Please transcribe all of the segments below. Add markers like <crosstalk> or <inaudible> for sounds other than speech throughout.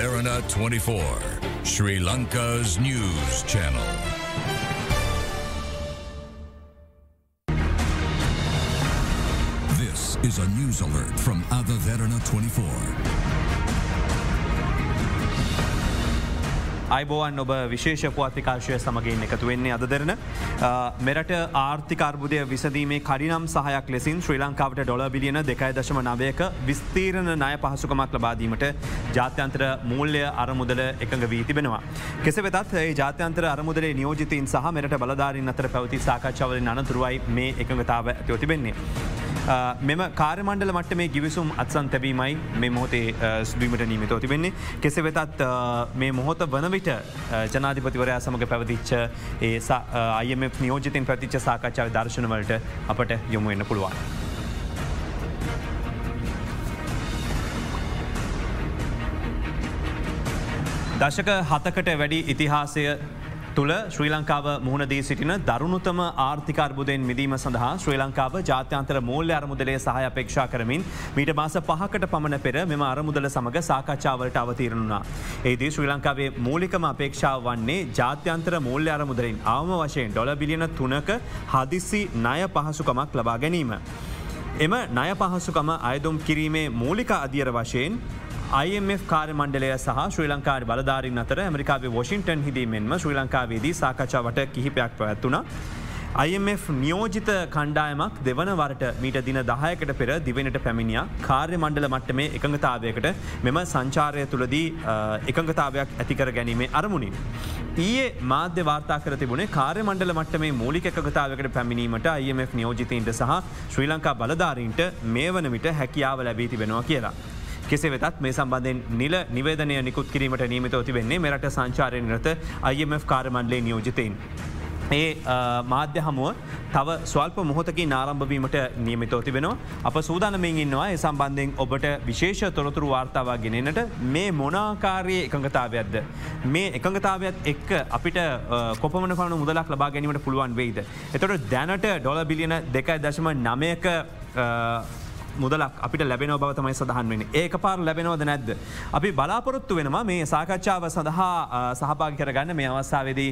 Derana 24, Sri Lanka's news channel. This is a news alert from Ada Derana 24. අයිබෝවන් ඔබ විශේෂ පුවත්තිකාශය සමගින් එකතු වෙන්නේ අද දෙරන මෙරට ආර්ථිකර්බුදය විසදීමේ කඩිනම් සහයක් ලෙසින් ශ්‍රී ලංකාවට ඩොල බිලියන දෙකයි දශම නවයක විස්තීරණ ණය පහසුකමක් ලබාදීමට ජාත්‍යන්තර මූල්‍ය අරමුදල එකඟ වී තිබෙනවා. කෙස වෙතත් ඒ ජාත්‍යන්තර අරමුදලේ නියෝජිතීන් සහ මෙට බලධාරින් අතර පැවති සාකච්ඡවලින් අනතුරුවයි මේ එකඟතාව ඇතිව තිබෙන්නේ. මෙම කාරමණ්ඩල මට මේ ගිවිසුම් අත්සන් තැබීමයි මේ මොහොතේ ස්බීමට නීමිතව තිබෙන්නේ කෙසෙ වෙතත් මේ මොහොත වන විට ජනාධිපතිවරයා සමඟ පැවතිච්ච ඒ අයම නියෝජතින් ප්‍රතිච්ච සාකච්ඡාව දර්ශනවලට අපට යොමු වෙන්න පුළුවන්. දශක හතකට වැඩි ඉතිහාසය තුළ ශ්‍රී ලංකාව මුහුණදී සිටින දරුණුතම ආර්ථිකර්බුදයෙන් මිදීම සඳහා ශ්‍රී ලංකාව ජාත්‍යන්තර මූල්‍ය අරමුදලේ සහය අපේක්ෂා කරමින් මීට මාස පහකට පමණ පෙර මෙම අරමුදල සමඟ සාකච්ඡාවලට අවතීරණුනා. ඒදී ශ්‍රී ලංකාවේ මූලිකම අපේක්ෂාව වන්නේ ජාත්‍යන්තර මූල්‍ය අරමුදලින් අවම වශයෙන් ඩොල බිලියන තුනක හදිස්සි ණය පහසුකමක් ලබා ගැනීම. එම ණය පහසුකම අයදුම් කිරීමේ මූලික අධියර වශයෙන් IMF කාර මණ්ඩලය සහ ශ්‍රී ලංකාර බලධාරින් අතර ඇමරිකාවේ වොෂින්ටන් හිදීමෙන්ම ශ්‍රී ලංකාවේදී සාකච්ඡාවට කිහිපයක් පැත්තුන. IMF නියෝජිත කණ්ඩායමක් දෙවන වරට මීට දින දහයකට පෙර දිවෙනට පැමිණිය කාර්ය මණ්ඩල මට්ට මේ එකඟතාවයකට මෙම සංචාරය තුළදී එකඟතාවයක් ඇතිකර ගැනීමේ අරමුණින්. ඊයේ මාධ්‍ය වාර්තා කර තිබුණේ කාර්ය මණ්ඩල මට්ට මේ මූලික එකගතාවකට පැමිණීමට IMF නියෝජිතීන්ට සහ ශ්‍රී ලංකා බලධාරීන්ට මේ වන විට හැකියාව ලැබී තිබෙනවා කියලා. කෙසේ වෙතත් මේ සම්බන්ධෙන් නිල නිවේදනය නිකුත් කිරීමට නීමත ඔතිවෙන්නේ මෙරට සංචාරය නිරත IMF කාරමණ්ඩලේ නියෝජිතයෙන්. ඒ මාධ්‍ය හමුව තව ස්වල්ප මොහොතකි නාරම්භවීමට නියමිතෝ තිබෙනවා. අප සූදානමින් ඉන්නවා ඒ සම්බන්ධයෙන් ඔබට විශේෂ තොරතුරු වාර්තාවා ගෙනෙනට මේ මොනාකාරයේ එකඟතාවයක්ද. මේ එකඟතාවත් එක් අපිට කොපමන පන මුදලක් ලබා ගැනීමට පුළුවන් වෙයිද. එතොට දැනට ඩොල බිලියන දෙකයි දශම නමයක මුදලක් අපිට ලැබෙන බව තමයි සඳහන් වෙන ඒක පාර ලැබෙනවද නැද්ද. අපි බලාපොරොත්තු වෙනවා මේ සාකච්ඡාව සඳහා සහභාග කරගන්න මේ අවස්ථාවේදී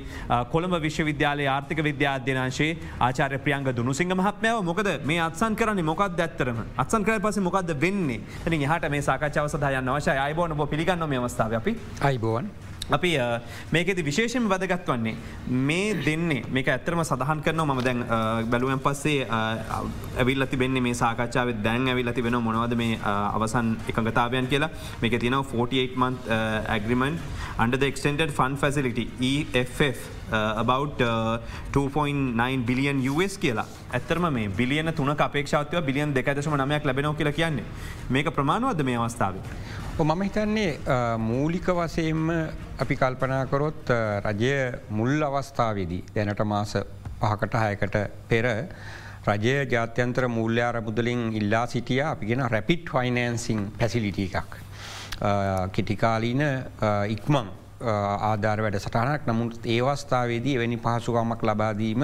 කොළඹ විශ්වවිද්‍යාලය ආර්ථික විද්‍යාධ්‍යනාශේ ආචාර ප්‍රියංග දුනුසිංහ මහත්මයාව. මොකද මේ අත්සන් කරන්නේ මොකක් ඇත්තරම අත්සන් කර පස මොකක්ද වෙන්නේ? ති හට මේ සාකච්ඡාව සහයන්න වශය අයිබෝන පිළිගන්න මේ අවස්ථාව අපි. අයිබෝවන්. අපි මේකෙති විශේෂම වැදගත් වන්නේ මේ දෙන්නේ මේක ඇත්තරම සඳහන් කරන ම දැන් බැලුවෙන් පස්සේ ඇවිල් ඇති බෙන්නේ මේ සාකච්ඡාව දැන් ඇවිල් ඇති වෙන මොනවද මේ අවසන් එකගතාවයන් කියලා. මේක තිනව 48 month agreement under the extended fund facility EFF uh, about uh, 2.9 billion US කියලා. ඇත්තරම මේ බිලියන තුන අපේක්ෂාවත්ව බිලියන් දෙකදශම නමයක් ලැබෙනෝ කියලා කියන්නේ. මේක ප්‍රමාණවද මේ අවස්ථාව. මම හිතන්නේ මූලික වසයෙන්ම අපි කල්පනාකොරොත් රජය මුල් අවස්ථාවේදී දැනට මාස පහකට හයකට පෙර රජය ජාත්‍යන්ත්‍ර මුල්්‍යාර මුදලින් ඉල්ලා සිටිය අපිගෙන රැපිට් ෆයිනන්සිං පැසිලිට එකක්. කෙටිකාලීන ඉක්මං ආධාර වැඩ සටහනක් නමුත් ඒවස්ථාවේදී එවැනි පහසුකමක් ලබාදීම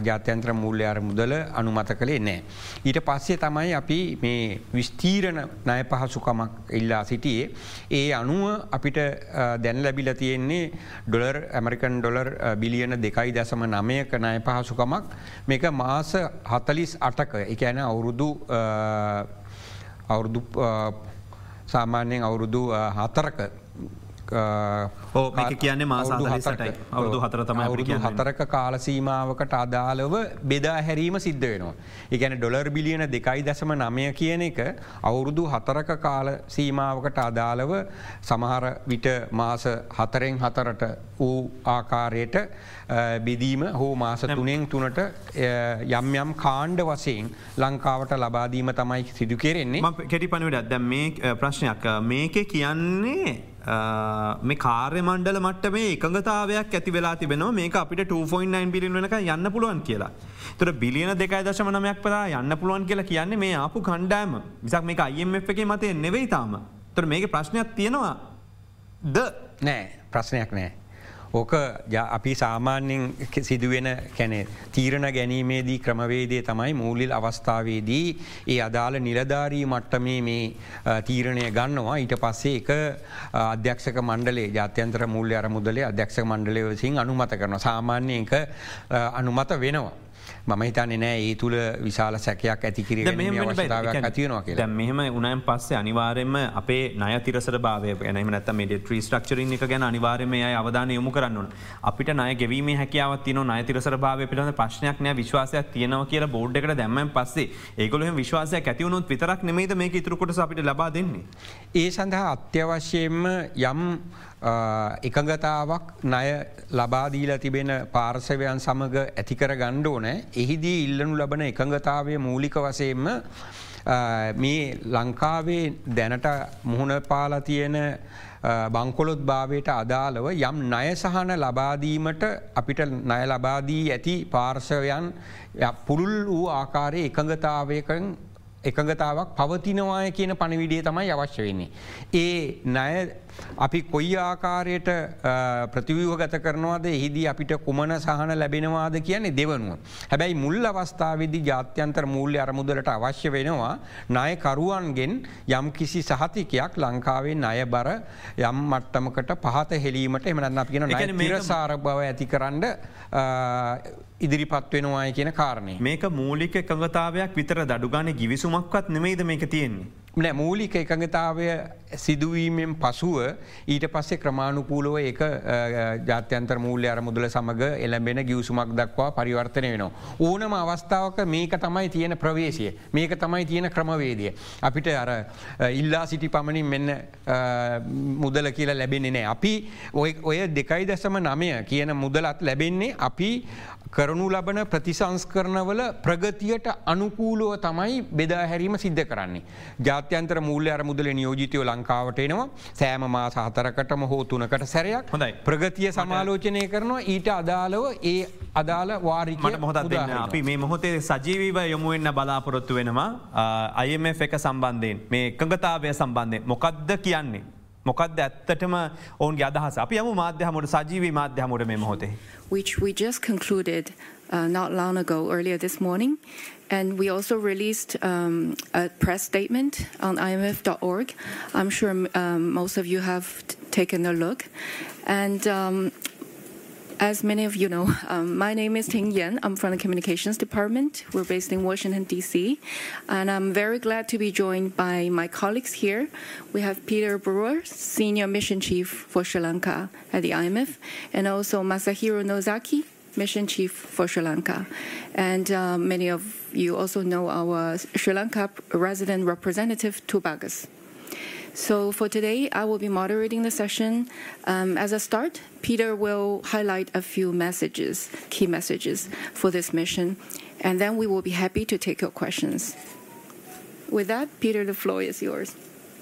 ජාත්‍යන්ත්‍ර මූල්්‍යයාර මුදල අනුමත කළේ නෑ. ඊට පස්සේ තමයි අපි මේ විස්තීරණ ණය පහසුකමක් ඉල්ලා සිටියේ. ඒ අනුව අපිට දැන් ලැබිල තියෙන්නේ ඩොලර් ඇමරිකන් ඩොලර් බිලියන දෙකයි දැසම නමයක ණය පහසුකමක් මේක මාස හතලිස් අටක එකැන අවුරුදු අවුරුදු සාමාන්‍යයෙන් අවුරුදු හතරක ඕ කියන්නේ මාස හතයි අවුදු හතර තම අවුරුදු හතරක කාලසීමාවකට අදාළව බෙදා හැරීම සිද්ධ වෙනවා. එකැන ඩොලර් බිලියන දෙකයි දැසම නමය කියන එක අවුරුදු හතරක කාල සීමාවකට අදාළව සමහර විට මාස හතරෙන් හතරට වූ ආකාරයට බෙදීම හෝ මාස තුනෙන් තුනට යම් යම් කාණ්ඩ වසයෙන් ලංකාවට ලබාදීම තමයි සිදු කෙරෙන්නේ. කෙටි පනිවිට දැ මේ ප්‍රශ්නයක්. මේක කියන්නේ මේ කාර්ය මණ්ඩල මට මේ එකගතාවයක් ඇති වෙලා තිබෙන මේ අපිට 2.9 බිලින් වෙනක යන්න පුළුවන් කියලා. තුර බිලියන දෙකයි දශමනමයක් පලා යන්න පුළුවන් කියලා කියන්නේ මේ ආපු කණ්ඩෑම විසක් මේ අයිF එක මතය නෙවෙයි තාම. තොර මේක ප්‍රශ්නයක් තියෙනවා ද නෑ ප්‍රශ්නයක් නෑ. ඕක අපි සාමාන්‍යෙන් සිදුවෙන කැනෙ තීරණ ගැනීමේදී ක්‍රමවේදය තමයි මූලිල් අවස්ථාවේදී ඒ අදාළ නිලධාරී මට්ටමේ මේ තීරණය ගන්නවා ඊට පස්සේ එක අධ්‍යක්ෂක මණ්ඩලේ ජාත්‍යන්ත්‍ර මූල්‍ය අරමුදලේ අධ්‍යක්ෂක මණ්ඩලය විසින් අනුමත කරන සාමාන්‍ය එක අනුමත වෙනවා. මම හිතන්නේ නෑ ඒ තුළ විශාල සැකයක් ඇතිකිර අවස්ථාවක් ඇතියනවා කියලා. මෙහම උනයන් පස්සේ අනිවාරෙන්ම අපේ නය තිරසර භාවය නම නත මේ ට්‍රී ස්ට්‍රක්චරින් එක ගැන අනිවාර්යමය අවධාන යොමු කරන්න අපිට නය ගෙවීම හැකියාවත් තින නය තිරසර භාවය පිළිබඳ ප්‍රශ්නයක් නෑ විශ්වාසයක් තියෙනව කියලා බෝඩ් එකට දැම්මන් පස්සේ ඒගොල විශ්වාසය ඇතිවුණුත් විතරක් නෙමේද මේ ඉතුරකොට අපිට ලබා දෙන්නේ. ඒ සඳහා අත්‍යවශ්‍යයෙන්ම යම් එකඟතාවක් ණය ලබාදීලා තිබෙන පාර්සවයන් සමඟ ඇතිකර ගණ්ඩෝ නෑ එහිදී ඉල්ලනු ලබන එකඟතාවය මූලික වසයෙන්ම මේ ලංකාවේ දැනට මුහුණ පාලා තියෙන බංකොලොත් භාවයට අදාළව යම් ණය සහන ලබාදීමට අපිට ණය ලබාදී ඇති පාර්ශවයන් පුරුල් වූ ආකාරය එකඟතාවයකන් එකඟතාවක් පවතිනවාය කියන පණවිඩිය තමයි අවශ්‍ය වෙන්නේ. ඒ නය අපි කොයි ආකාරයට ප්‍රතිවිව ගත කරනවාද එහිදී අපිට කුමන සහන ලැබෙනවාද කියන්නේ දෙවනුව. හැබැයි මුල් අවස්ථාවදි ජාත්‍යන්තර මූල්‍ය අරමුදලට අවශ්‍ය වෙනවා ණයකරුවන්ගෙන් යම් කිසි සහතිකයක් ලංකාවේ ණය බර යම් මට්ටමකට පහත හෙලීමට එමනන්න අපි කියෙන නිරසාර බව ඇති කරන්න ඉදිරිපත් වෙනවාය කියන කාරණය මේක මූලික එකඟතාවයක් විතර දඩුගාන ගිවිසුමක්වත් නෙමේද මේක තියෙන්නේ. නෑ මූලික එකඟතාවය සිදුවීමෙන් පසුව ඊට පස්සේ ක්‍රමාණුකූලව එක ජාත්‍යන්තර මූල්‍ය අරමුදල සමඟ එළඹෙන ගියවසුමක් දක්වා පරිවර්තනය වෙනවා. ඕනම අවස්ථාවක මේක තමයි තියෙන ප්‍රවේශය මේක තමයි තියෙන ක්‍රමවේදිය. අපිට අර ඉල්ලා සිටි පමණින් මෙන්න මුදල කියලා ලැබෙන්නේ නෑ. අපි ඔය දෙකයි දසම නමය කියන මුදලත් ලැබෙන්නේ අපි කරනු ලබන ප්‍රතිසංස්කරණවල ප්‍රගතියට අනුකූලුව තමයි බෙදා හැරීම සිද්ධ කරන්නේ. ජාත්‍යන්තර මූල්‍ය අර මුදල නියෝජිතයෝ ලංකාවට එනවා. සෑම මා සහතරකටම හෝ තුනකට සැරයක් හොඳයි. ප්‍රගතිය සමාලෝචනය කරනවා. ඊට අදාළව ඒ අදාළ වාරිකට මොහොත අපි මේ මොහොතේ සජීවීව යොමුවෙන්න බලාපොරොත්තු වෙනවා අයම එක සම්බන්ධයෙන් මේ එකඟතාවය සම්බන්ධය මොකක්ද කියන්නේ. මොකක්ද ඇත්තටම ඔවුන්ගේ අදහස අපි යමු මාධ්‍යහමට සජීවී මාධ්‍යහමට මේ මොහොතේ. Which we just concluded uh, not long ago, earlier this morning. And we also released um, a press statement on IMF.org. I'm sure um, most of you have taken a look. And um, as many of you know, um, my name is Ting Yan. I'm from the Communications Department. We're based in Washington, D.C. And I'm very glad to be joined by my colleagues here. We have Peter Breuer, Senior Mission Chief for Sri Lanka at the IMF, and also Masahiro Nozaki, Mission Chief for Sri Lanka. And uh, many of you also know our Sri Lanka resident representative, Tubagus. So for today, I will be moderating the session. Um, as a start, Peter will highlight a few messages, key messages for this mission, and then we will be happy to take your questions. With that, Peter, the floor is yours.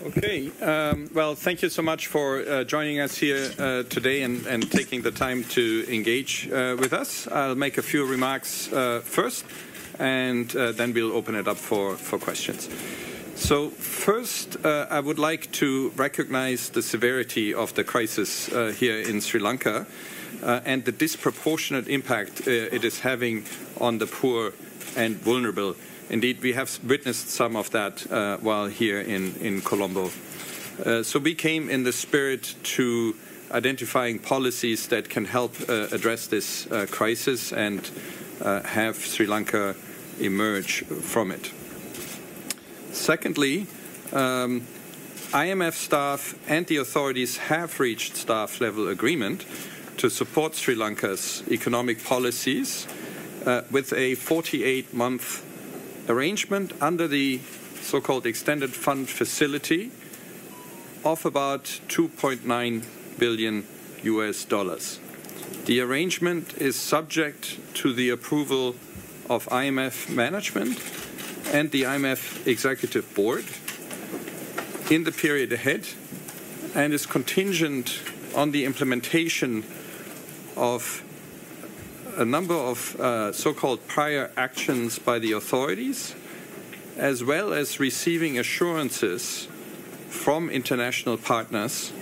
Okay. Um, well, thank you so much for uh, joining us here uh, today and, taking the time to engage uh, with us. I'll make a few remarks first, and then we'll open it up for, for questions. So, first, uh, I would like to recognize the severity of the crisis uh, here in Sri Lanka uh, and the disproportionate impact uh, it is having on the poor and vulnerable. Indeed, we have witnessed some of that uh, while here in, in Colombo. Uh, so, we came in the spirit to identifying policies that can help address this crisis and have Sri Lanka emerge from it. Secondly, um, IMF staff and the authorities have reached staff level agreement to support Sri Lanka's economic policies uh, with a 48 month arrangement under the so called extended fund facility of about 2.9 billion US dollars. The arrangement is subject to the approval of IMF management and the IMF Executive Board in the period ahead and is contingent on the implementation of a number of uh, so called prior actions by the authorities, as well as receiving assurances from international partners,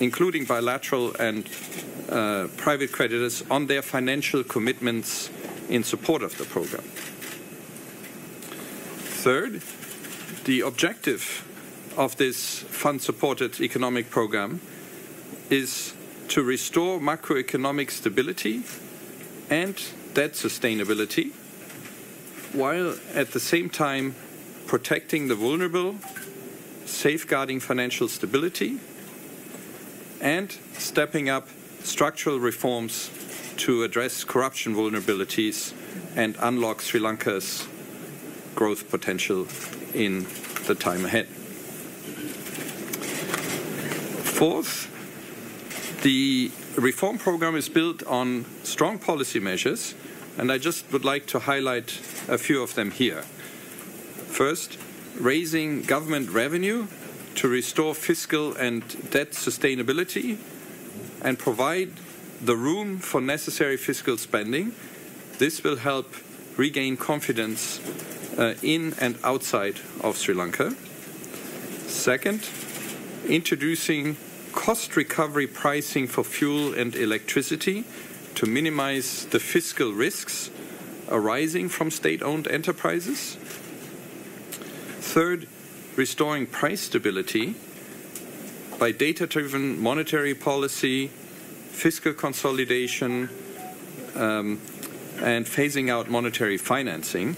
including bilateral and uh, private creditors on their financial commitments in support of the program. Third, the objective of this fund supported economic program is to restore macroeconomic stability and debt sustainability while at the same time protecting the vulnerable, safeguarding financial stability, and stepping up structural reforms to address corruption vulnerabilities and unlock Sri Lanka's growth potential in the time ahead. Fourth, the reform program is built on strong policy measures, and I just would like to highlight a few of them here. First, raising government revenue to restore fiscal and debt sustainability and provide the room for necessary fiscal spending. This will help regain confidence uh, in and outside of Sri Lanka. Second, introducing cost recovery pricing for fuel and electricity to minimize the fiscal risks arising from state owned enterprises. Third, restoring price stability by data driven monetary policy, fiscal consolidation, um, and phasing out monetary financing,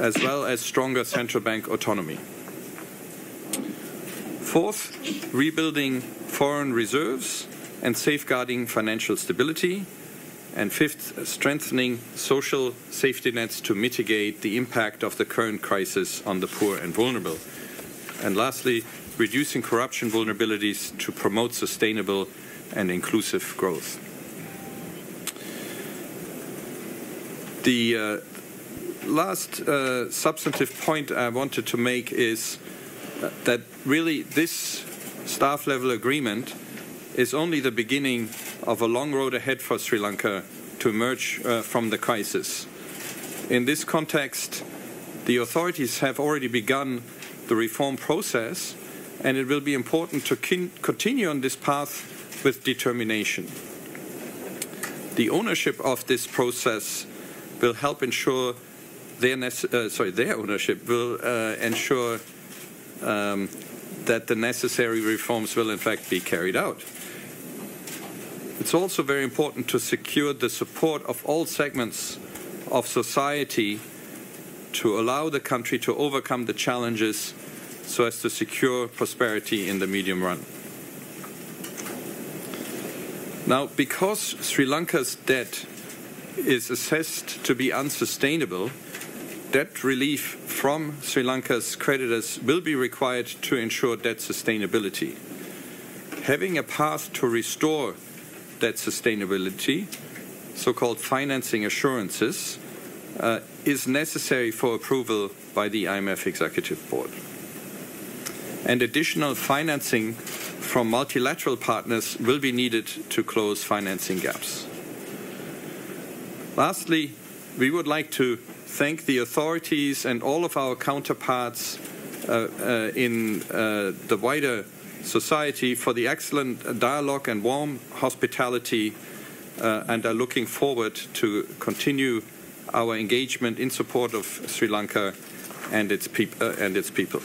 as well as stronger central bank autonomy. Fourth, rebuilding foreign reserves and safeguarding financial stability. And fifth, strengthening social safety nets to mitigate the impact of the current crisis on the poor and vulnerable. And lastly, reducing corruption vulnerabilities to promote sustainable and inclusive growth. The uh, last uh, substantive point I wanted to make is that really this staff level agreement is only the beginning of a long road ahead for Sri Lanka to emerge uh, from the crisis. In this context, the authorities have already begun the reform process, and it will be important to continue on this path with determination. The ownership of this process will help ensure their, uh, sorry, their ownership will uh, ensure um, that the necessary reforms will in fact be carried out. It's also very important to secure the support of all segments of society to allow the country to overcome the challenges so as to secure prosperity in the medium run. Now, because Sri Lanka's debt is assessed to be unsustainable, debt relief from Sri Lanka's creditors will be required to ensure debt sustainability. Having a path to restore debt sustainability, so called financing assurances, uh, is necessary for approval by the IMF Executive Board. And additional financing from multilateral partners will be needed to close financing gaps. Lastly, we would like to thank the authorities and all of our counterparts uh, uh, in uh, the wider society for the excellent dialogue and warm hospitality uh, and are looking forward to continue our engagement in support of Sri Lanka and its, peop- and its people.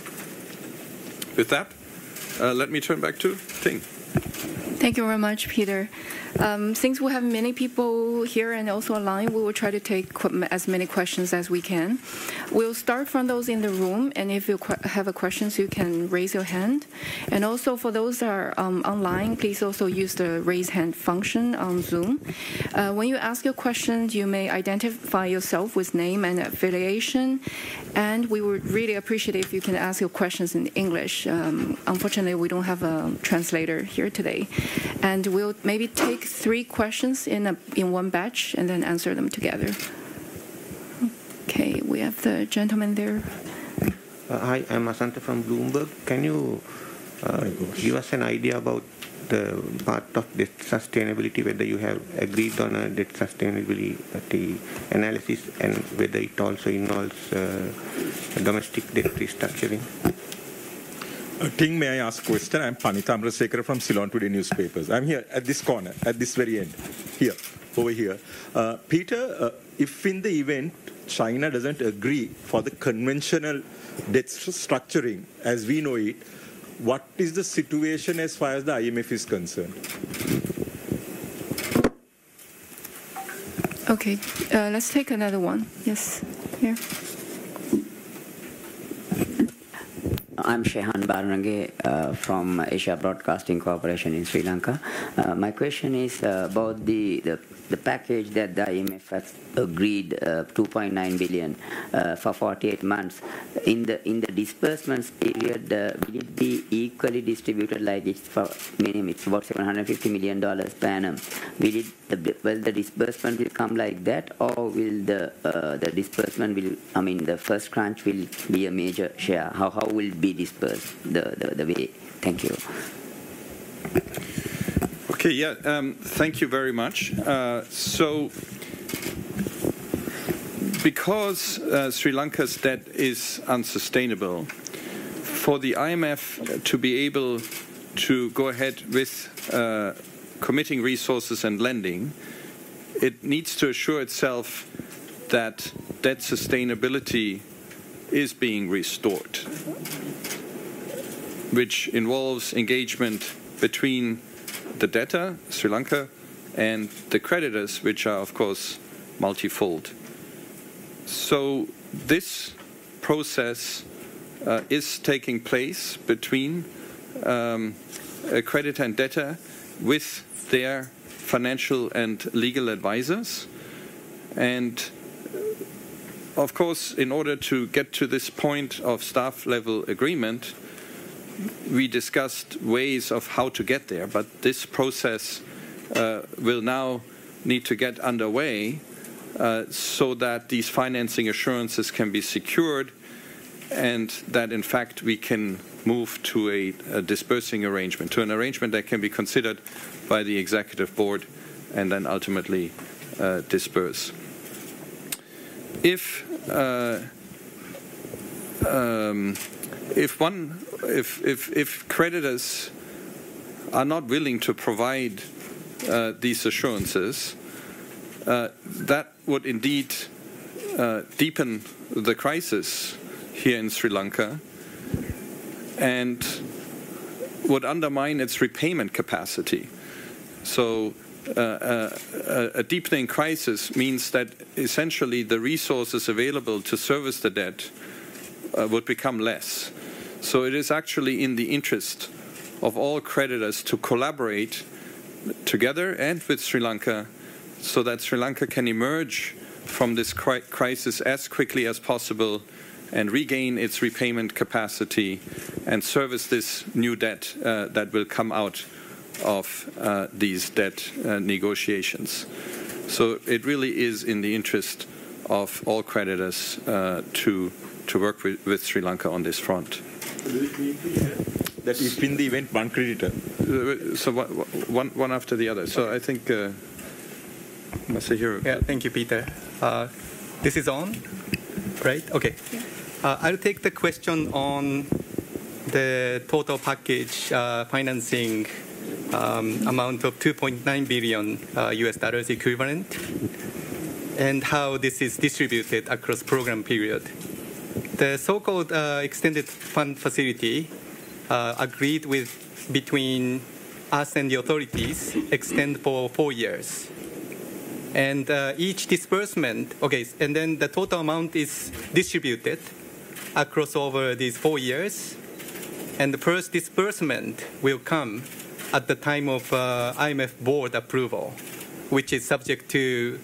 With that, let me turn back to Ting. Thank you very much, Peter. Um, since we have many people here and also online, we will try to take as many questions as we can. We'll start from those in the room, and if you have a questions, you can raise your hand. And also for those that are um, online, please also use the raise hand function on Zoom. Uh, when you ask your questions, you may identify yourself with name and affiliation, and we would really appreciate if you can ask your questions in English. Um, unfortunately, we don't have a translator here today, and we'll maybe take three questions in, a, in one batch and then answer them together. Okay, we have the gentleman there. Uh, hi, I'm Asantha from Bloomberg. Can you uh, give us an idea about the part of debt sustainability, whether you have agreed on a debt sustainability analysis and whether it also involves uh, domestic debt restructuring? Uh, Ting, may I ask a question? I'm Panita Amrasekara from Ceylon Today newspapers. I'm here at this corner, at this very end, here, over here. Uh, Peter, uh, if in the event China doesn't agree for the conventional debt structuring as we know it, what is the situation as far as the IMF is concerned? Okay, uh, let's take another one. Yes, here. I'm Shehan Baranage uh, from Asia Broadcasting Corporation in Sri Lanka. Uh, my question is uh, about the, the, the, package that the IMF has agreed uh, 2.9 billion uh, for 48 months. In the in the disbursements period, uh, will it be equally distributed like it's for minimum? It's about 750 million dollars per annum. Will it the, will the disbursement will come like that, or will the the disbursement will I mean the first crunch will be a major share? How how will be dispersed the, the, the way? Thank you. Okay, yeah, um, thank you very much. Uh, so, because uh, Sri Lanka's debt is unsustainable, for the IMF to be able to go ahead with uh, committing resources and lending, it needs to assure itself that debt sustainability is being restored, which involves engagement between the debtor, Sri Lanka, and the creditors, which are, of course, multifold. So this process uh, is taking place between um, a creditor and debtor with their financial and legal advisors. And of course, in order to get to this point of staff level agreement, we discussed ways of how to get there, but this process uh, will now need to get underway uh, so that these financing assurances can be secured and that in fact we can move to a, a, dispersing arrangement, to an arrangement that can be considered by the executive board and then ultimately uh, disperse. If uh, um, if one if, if, if creditors are not willing to provide uh, these assurances, uh, that would indeed uh, deepen the crisis here in Sri Lanka and would undermine its repayment capacity. So, uh, uh, a deepening crisis means that essentially the resources available to service the debt uh, would become less. So it is actually in the interest of all creditors to collaborate together and with Sri Lanka so that Sri Lanka can emerge from this crisis as quickly as possible and regain its repayment capacity and service this new debt uh, that will come out of uh, these debt uh, negotiations. So it really is in the interest of all creditors uh, to, to work with, with Sri Lanka on this front. That if in the event one creditor. So one, one after the other. So I think, uh, Masahiro. Yeah, thank you, Peter. Uh, this is on, right? Okay. Uh, I'll take the question on the total package uh, financing um, amount of 2.9 billion US uh, dollars equivalent and how this is distributed across program period. The so-called uh, extended fund facility uh, agreed with between us and the authorities extend for four years. And uh, each disbursement, okay, and then the total amount is distributed across over these four years. And the first disbursement will come at the time of uh, IMF board approval, which is subject to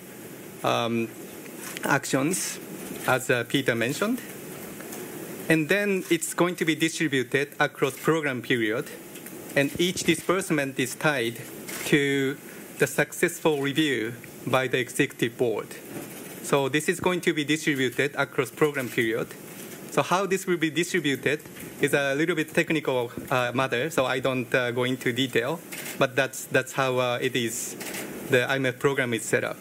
um, actions, as uh, Peter mentioned and then it's going to be distributed across program period. And each disbursement is tied to the successful review by the executive board. So this is going to be distributed across program period. So how this will be distributed is a little bit technical uh, matter so i don't uh, go into detail. But that's that's how uh, it is the imf program is set up.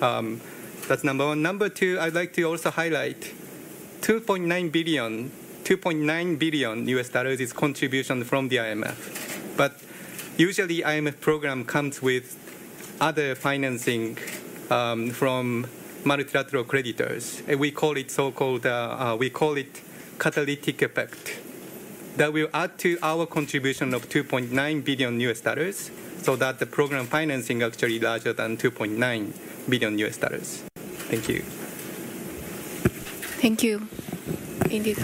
Um, that's number one. Number two i'd like to also highlight 2.9 billion 2.9 billion US dollars is contribution from the IMF. But usually IMF program comes with other financing um, from multilateral creditors. We call it so-called, uh, uh, we call it catalytic effect. That will add to our contribution of 2.9 billion US dollars, so that the program financing actually larger than 2.9 billion US dollars. Thank you. Thank you. Indeed.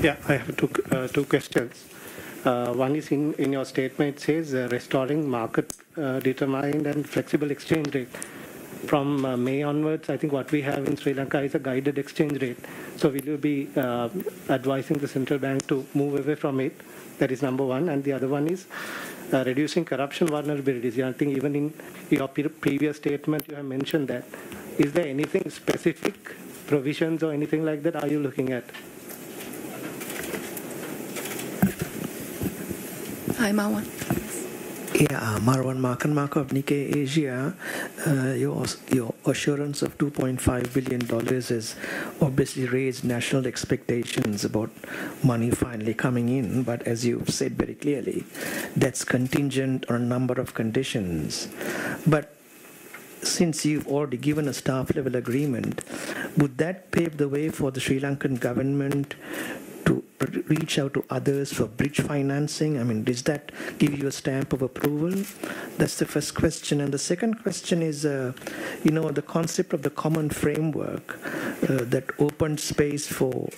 Yeah, I have two, uh, two questions. Uh, one is in, in your statement, it says uh, restoring market uh, determined and flexible exchange rate. From uh, May onwards, I think what we have in Sri Lanka is a guided exchange rate. So will you be uh, advising the central bank to move away from it? That is number one. And the other one is uh, reducing corruption vulnerabilities. I think even in your previous statement, you have mentioned that. Is there anything specific provisions or anything like that are you looking at? Hi, Marwan. Yeah, uh, Marwan Markan of Nikkei Asia. Uh, your, your assurance of $2.5 billion has obviously raised national expectations about money finally coming in, but as you've said very clearly, that's contingent on a number of conditions. But since you've already given a staff level agreement, would that pave the way for the Sri Lankan government reach out to others for bridge financing? I mean, does that give you a stamp of approval? That's the first question. And the second question is, uh, you know, the concept of the common framework uh, that opened space for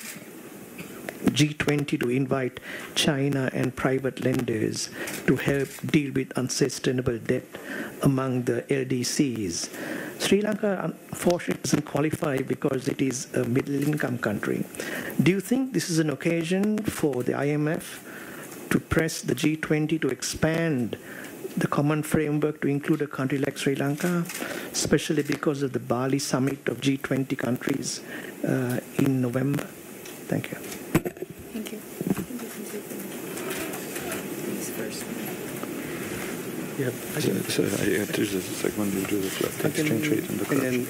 G20 to invite China and private lenders to help deal with unsustainable debt among the LDCs. Sri Lanka, unfortunately, doesn't qualify because it is a middle income country. Do you think this is an occasion for the IMF to press the G20 to expand the common framework to include a country like Sri Lanka, especially because of the Bali summit of G20 countries uh, in November? Thank you. Thank you. Yeah. So, yeah, a, like when you do the exchange rate and the corruption.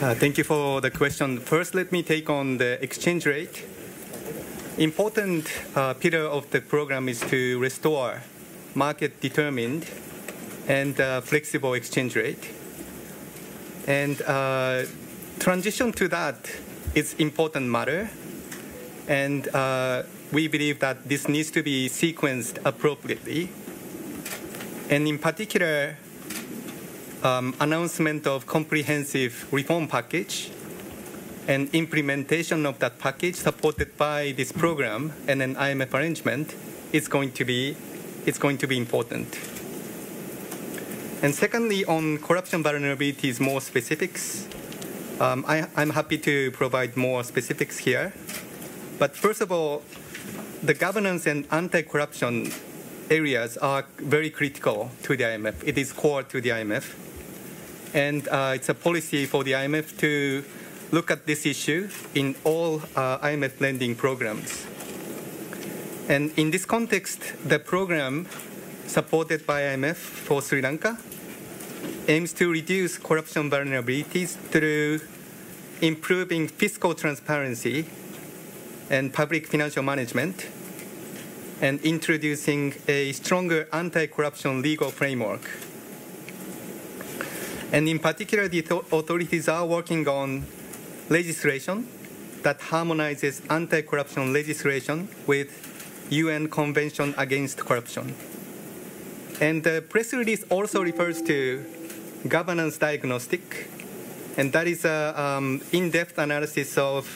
Uh, thank you for the question. First, let me take on the exchange rate. Important uh, pillar of the program is to restore market-determined and uh, flexible exchange rate. And uh, transition to that is important matter. And uh, we believe that this needs to be sequenced appropriately. And in particular, um, announcement of comprehensive reform package and implementation of that package supported by this program and an IMF arrangement is going to be it's going to be important. And secondly, on corruption vulnerabilities, more specifics. Um, I, I'm happy to provide more specifics here. But first of all, the governance and anti-corruption areas are very critical to the IMF. It is core to the IMF. And uh, it's a policy for the IMF to look at this issue in all uh, IMF lending programs. And in this context, the program supported by IMF for Sri Lanka aims to reduce corruption vulnerabilities through improving fiscal transparency and public financial management, and introducing a stronger anti-corruption legal framework. And in particular, the authorities are working on legislation that harmonizes anti-corruption legislation with UN Convention Against Corruption. And the press release also refers to governance diagnostic, and that is an um, in-depth analysis of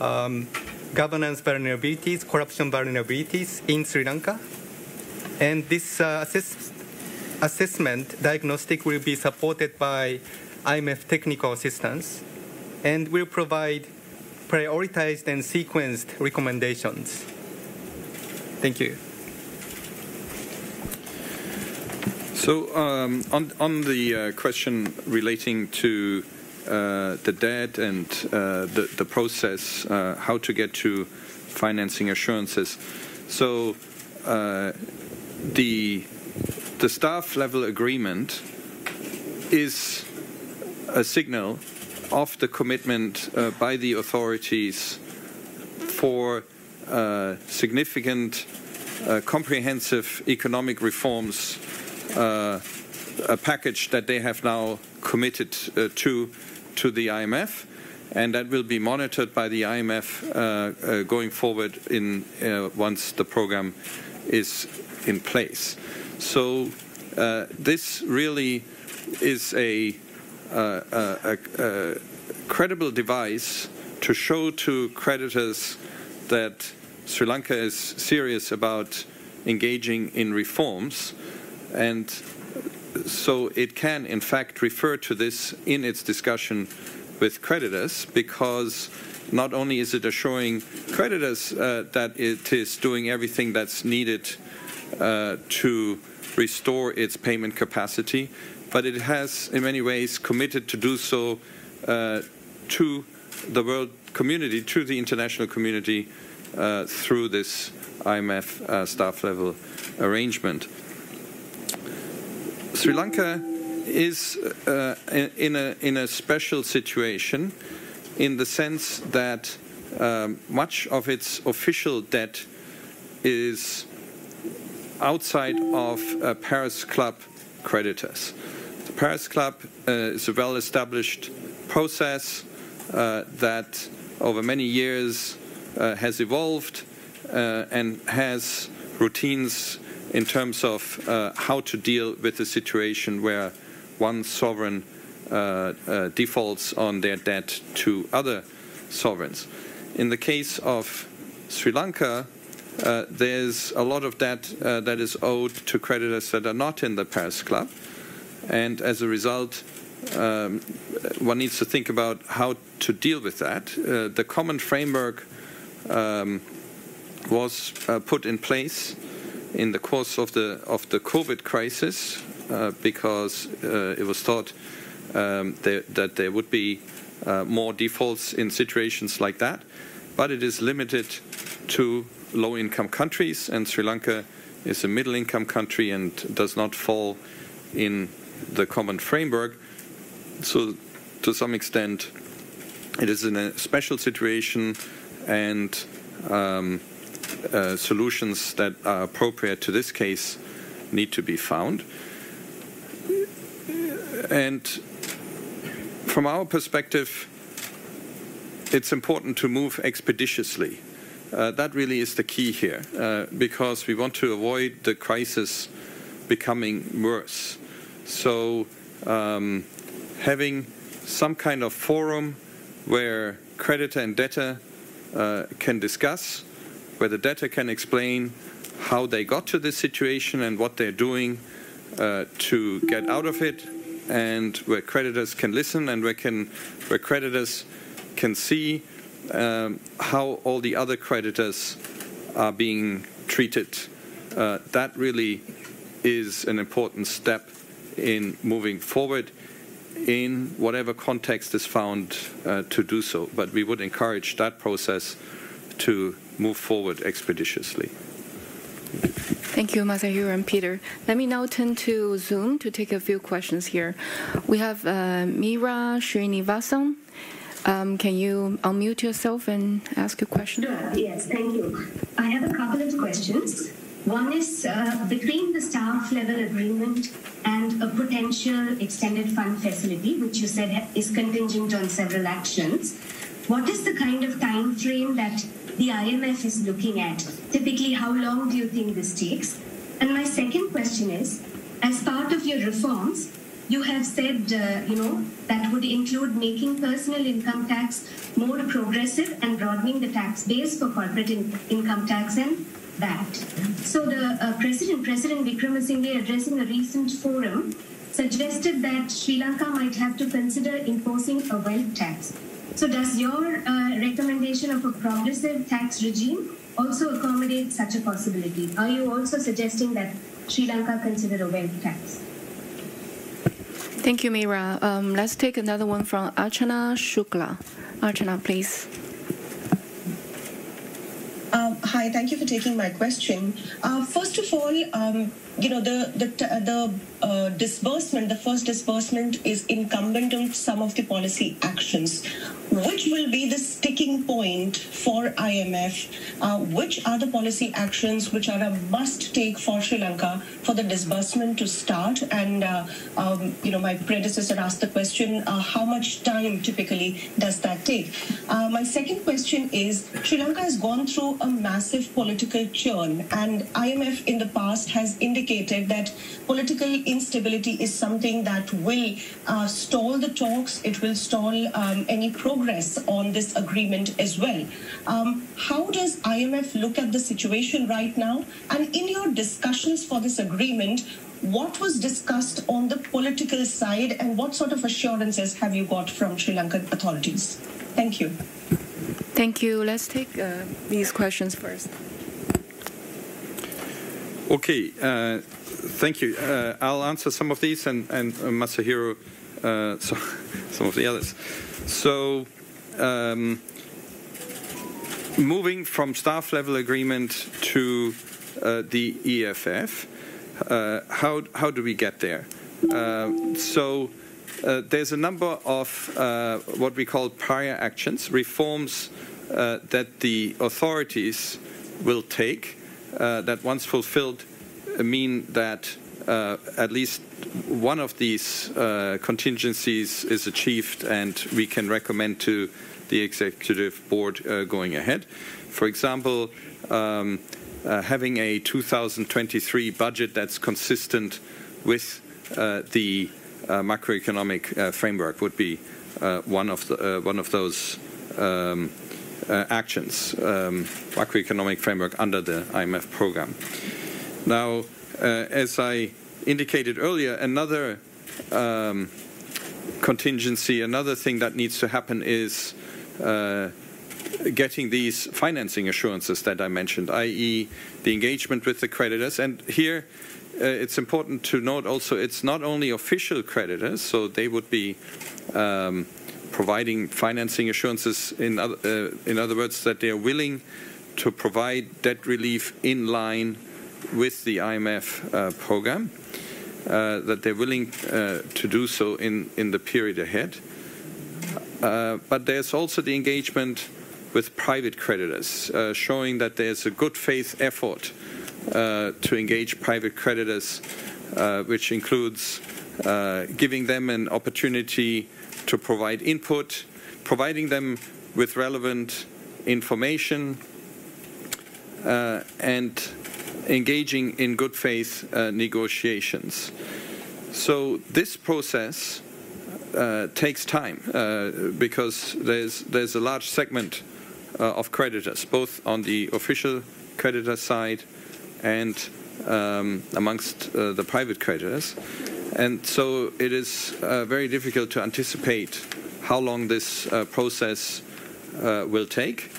um, governance vulnerabilities, corruption vulnerabilities in Sri Lanka. And this uh, assess assessment diagnostic will be supported by IMF technical assistance and will provide prioritized and sequenced recommendations. Thank you. So, um, on, on the uh, question relating to the debt and uh, the, the process, uh, how to get to financing assurances. So the the staff level agreement is a signal of the commitment uh, by the authorities for uh, significant, uh, comprehensive economic reforms, uh, a package that they have now committed uh, to to the IMF, and that will be monitored by the IMF uh, uh, going forward in uh, once the program is in place. So uh, this really is a, a, a credible device to show to creditors that Sri Lanka is serious about engaging in reforms, and so it can, in fact, refer to this in its discussion with creditors because not only is it assuring creditors uh, that it is doing everything that's needed uh, to restore its payment capacity, but it has, in many ways, committed to do so uh, to the world community, to the international community, uh, through this IMF uh, staff level arrangement. Sri Lanka is uh, in, a, in a special situation in the sense that um, much of its official debt is outside of uh, Paris Club creditors. The Paris Club uh, is a well established process uh, that over many years uh, has evolved uh, and has routines in terms of uh, how to deal with a situation where one sovereign uh, uh, defaults on their debt to other sovereigns. In the case of Sri Lanka, uh, there's a lot of debt that is owed to creditors that are not in the Paris Club, and as a result, um, one needs to think about how to deal with that. the common framework um, was uh, put in place in the course of the of the COVID crisis uh, because uh, it was thought um, there, that there would be uh, more defaults in situations like that, but it is limited to low-income countries, and Sri Lanka is a middle-income country and does not fall in the common framework. So, to some extent, it is in a special situation and um, uh, solutions that are appropriate to this case need to be found. And from our perspective, it's important to move expeditiously. Uh, that really is the key here, uh, because we want to avoid the crisis becoming worse. So, um, having some kind of forum where creditor and debtor uh, can discuss, where the debtor can explain how they got to this situation and what they're doing uh, to get out of it, and where creditors can listen and where, can, where creditors can see um, how all the other creditors are being treated. Uh, that really is an important step in moving forward in whatever context is found uh, to do so. But we would encourage that process to move forward expeditiously. Thank you, Masahiro and Peter. Let me now turn to Zoom to take a few questions here. We have uh, Meera Srinivasan. Um, can you unmute yourself and ask a question? Sure, yes, thank you. I have a couple of questions. One is uh, between the staff level agreement and a potential extended fund facility, which you said is contingent on several actions. What is the kind of time frame that the IMF is looking at? Typically, how long do you think this takes? And my second question is, as part of your reforms, you have said, uh, you know, that would include making personal income tax more progressive and broadening the tax base for corporate in- income tax and that. So the uh, president, President Wickremesinghe, addressing a recent forum, suggested that Sri Lanka might have to consider imposing a wealth tax. So does your uh, recommendation of a progressive tax regime also accommodate such a possibility? Are you also suggesting that Sri Lanka consider a wealth tax? Thank you, Meera. Um, let's take another one from Archana Shukla. Archana, please. Um, hi, thank you for taking my question. Uh, first of all, um, you know the the the uh, disbursement, the first disbursement is incumbent on some of the policy actions. Which will be the sticking point for IMF? Uh, which are the policy actions which are a must take for Sri Lanka for the disbursement to start? And uh, um, you know, my predecessor asked the question: uh, How much time typically does that take? Uh, my second question is: Sri Lanka has gone through a massive political churn, and IMF in the past has indicated that political instability is something that will uh, stall the talks. It will stall um, any progress on this agreement as well. Um, how does IMF look at the situation right now? And in your discussions for this agreement, what was discussed on the political side and what sort of assurances have you got from Sri Lankan authorities? Thank you. Thank you. Let's take uh, these questions first. Okay, uh, thank you. Uh, I'll answer some of these and, and uh, Masahiro uh, <laughs> so, some of the others. So, um, moving from staff level agreement to uh, the EFF, uh, how, how do we get there? So, there's a number of what we call prior actions, reforms that the authorities will take that once fulfilled mean that at least one of these uh, contingencies is achieved and we can recommend to the executive board uh, going ahead. For example, um, uh, having a 2023 budget that's consistent with uh, the uh, macroeconomic uh, framework would be one of the, one of those um, actions, um, macroeconomic framework under the IMF program. Now, as I indicated earlier, another um, contingency, another thing that needs to happen is uh, getting these financing assurances that I mentioned, i.e., the engagement with the creditors. And here, uh, it's important to note also it's not only official creditors, so they would be um, providing financing assurances, in other, uh, in other words, that they are willing to provide debt relief in line with the IMF uh, program, uh, that they're willing uh, to do so in, in the period ahead. Uh, but there's also the engagement with private creditors, uh, showing that there's a good faith effort uh, to engage private creditors, which includes giving them an opportunity to provide input, providing them with relevant information, and engaging in good faith uh, negotiations. So this process uh, takes time uh, because there's there's a large segment uh, of creditors, both on the official creditor side and um, amongst uh, the private creditors, and so it is uh, very difficult to anticipate how long this process will take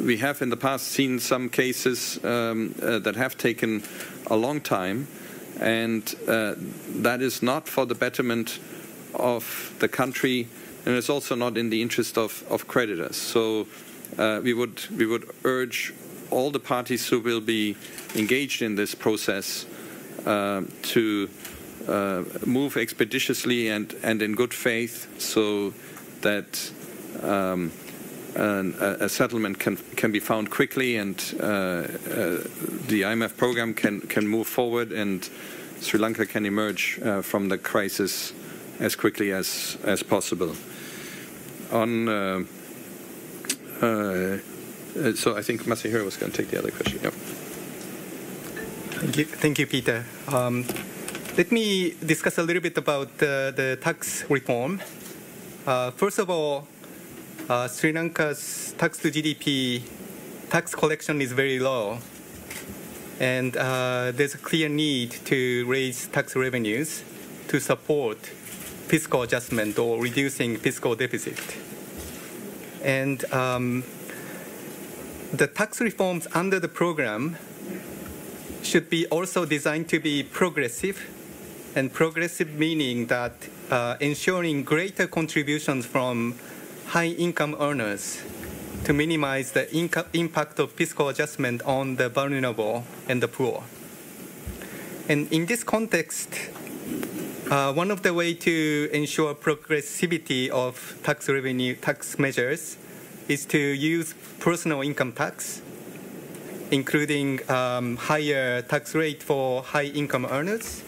we have in the past seen some cases um, uh, that have taken a long time, and uh, that is not for the betterment of the country, and it's also not in the interest of, of creditors. So uh, we would we would urge all the parties who will be engaged in this process uh, to uh, move expeditiously and, and in good faith, so that. Um, a, a, settlement can can be found quickly, and uh, uh, the IMF program can can move forward, and Sri Lanka can emerge uh, from the crisis as quickly as as possible. On uh, uh, so, I think Masahiro was going to take the other question. Yep. Thank you, thank you, Peter. Um, let me discuss a little bit about the tax reform. Uh, first of all, uh, Sri Lanka's tax to GDP tax collection is very low, and uh, there's a clear need to raise tax revenues to support fiscal adjustment or reducing fiscal deficit. And um, the tax reforms under the program should be also designed to be progressive, and progressive meaning that uh, ensuring greater contributions from high income earners to minimize the impact of fiscal adjustment on the vulnerable and the poor. And in this context, uh, one of the way to ensure progressivity of tax revenue tax measures is to use personal income tax, including um, higher tax rate for high income earners.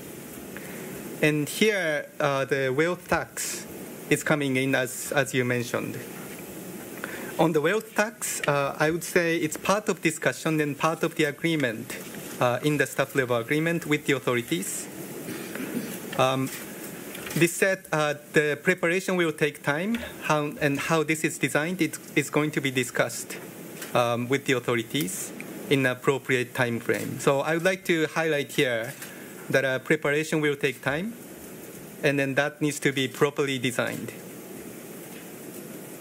And here, uh, the wealth tax is coming in as, as you mentioned. On the wealth tax, uh, I would say it's part of discussion and part of the agreement uh, in the staff level agreement with the authorities. Um, this said, uh, the preparation will take time, how, and how this is designed it is going to be discussed um, with the authorities in appropriate time frame. So I would like to highlight here that uh, preparation will take time, and then that needs to be properly designed.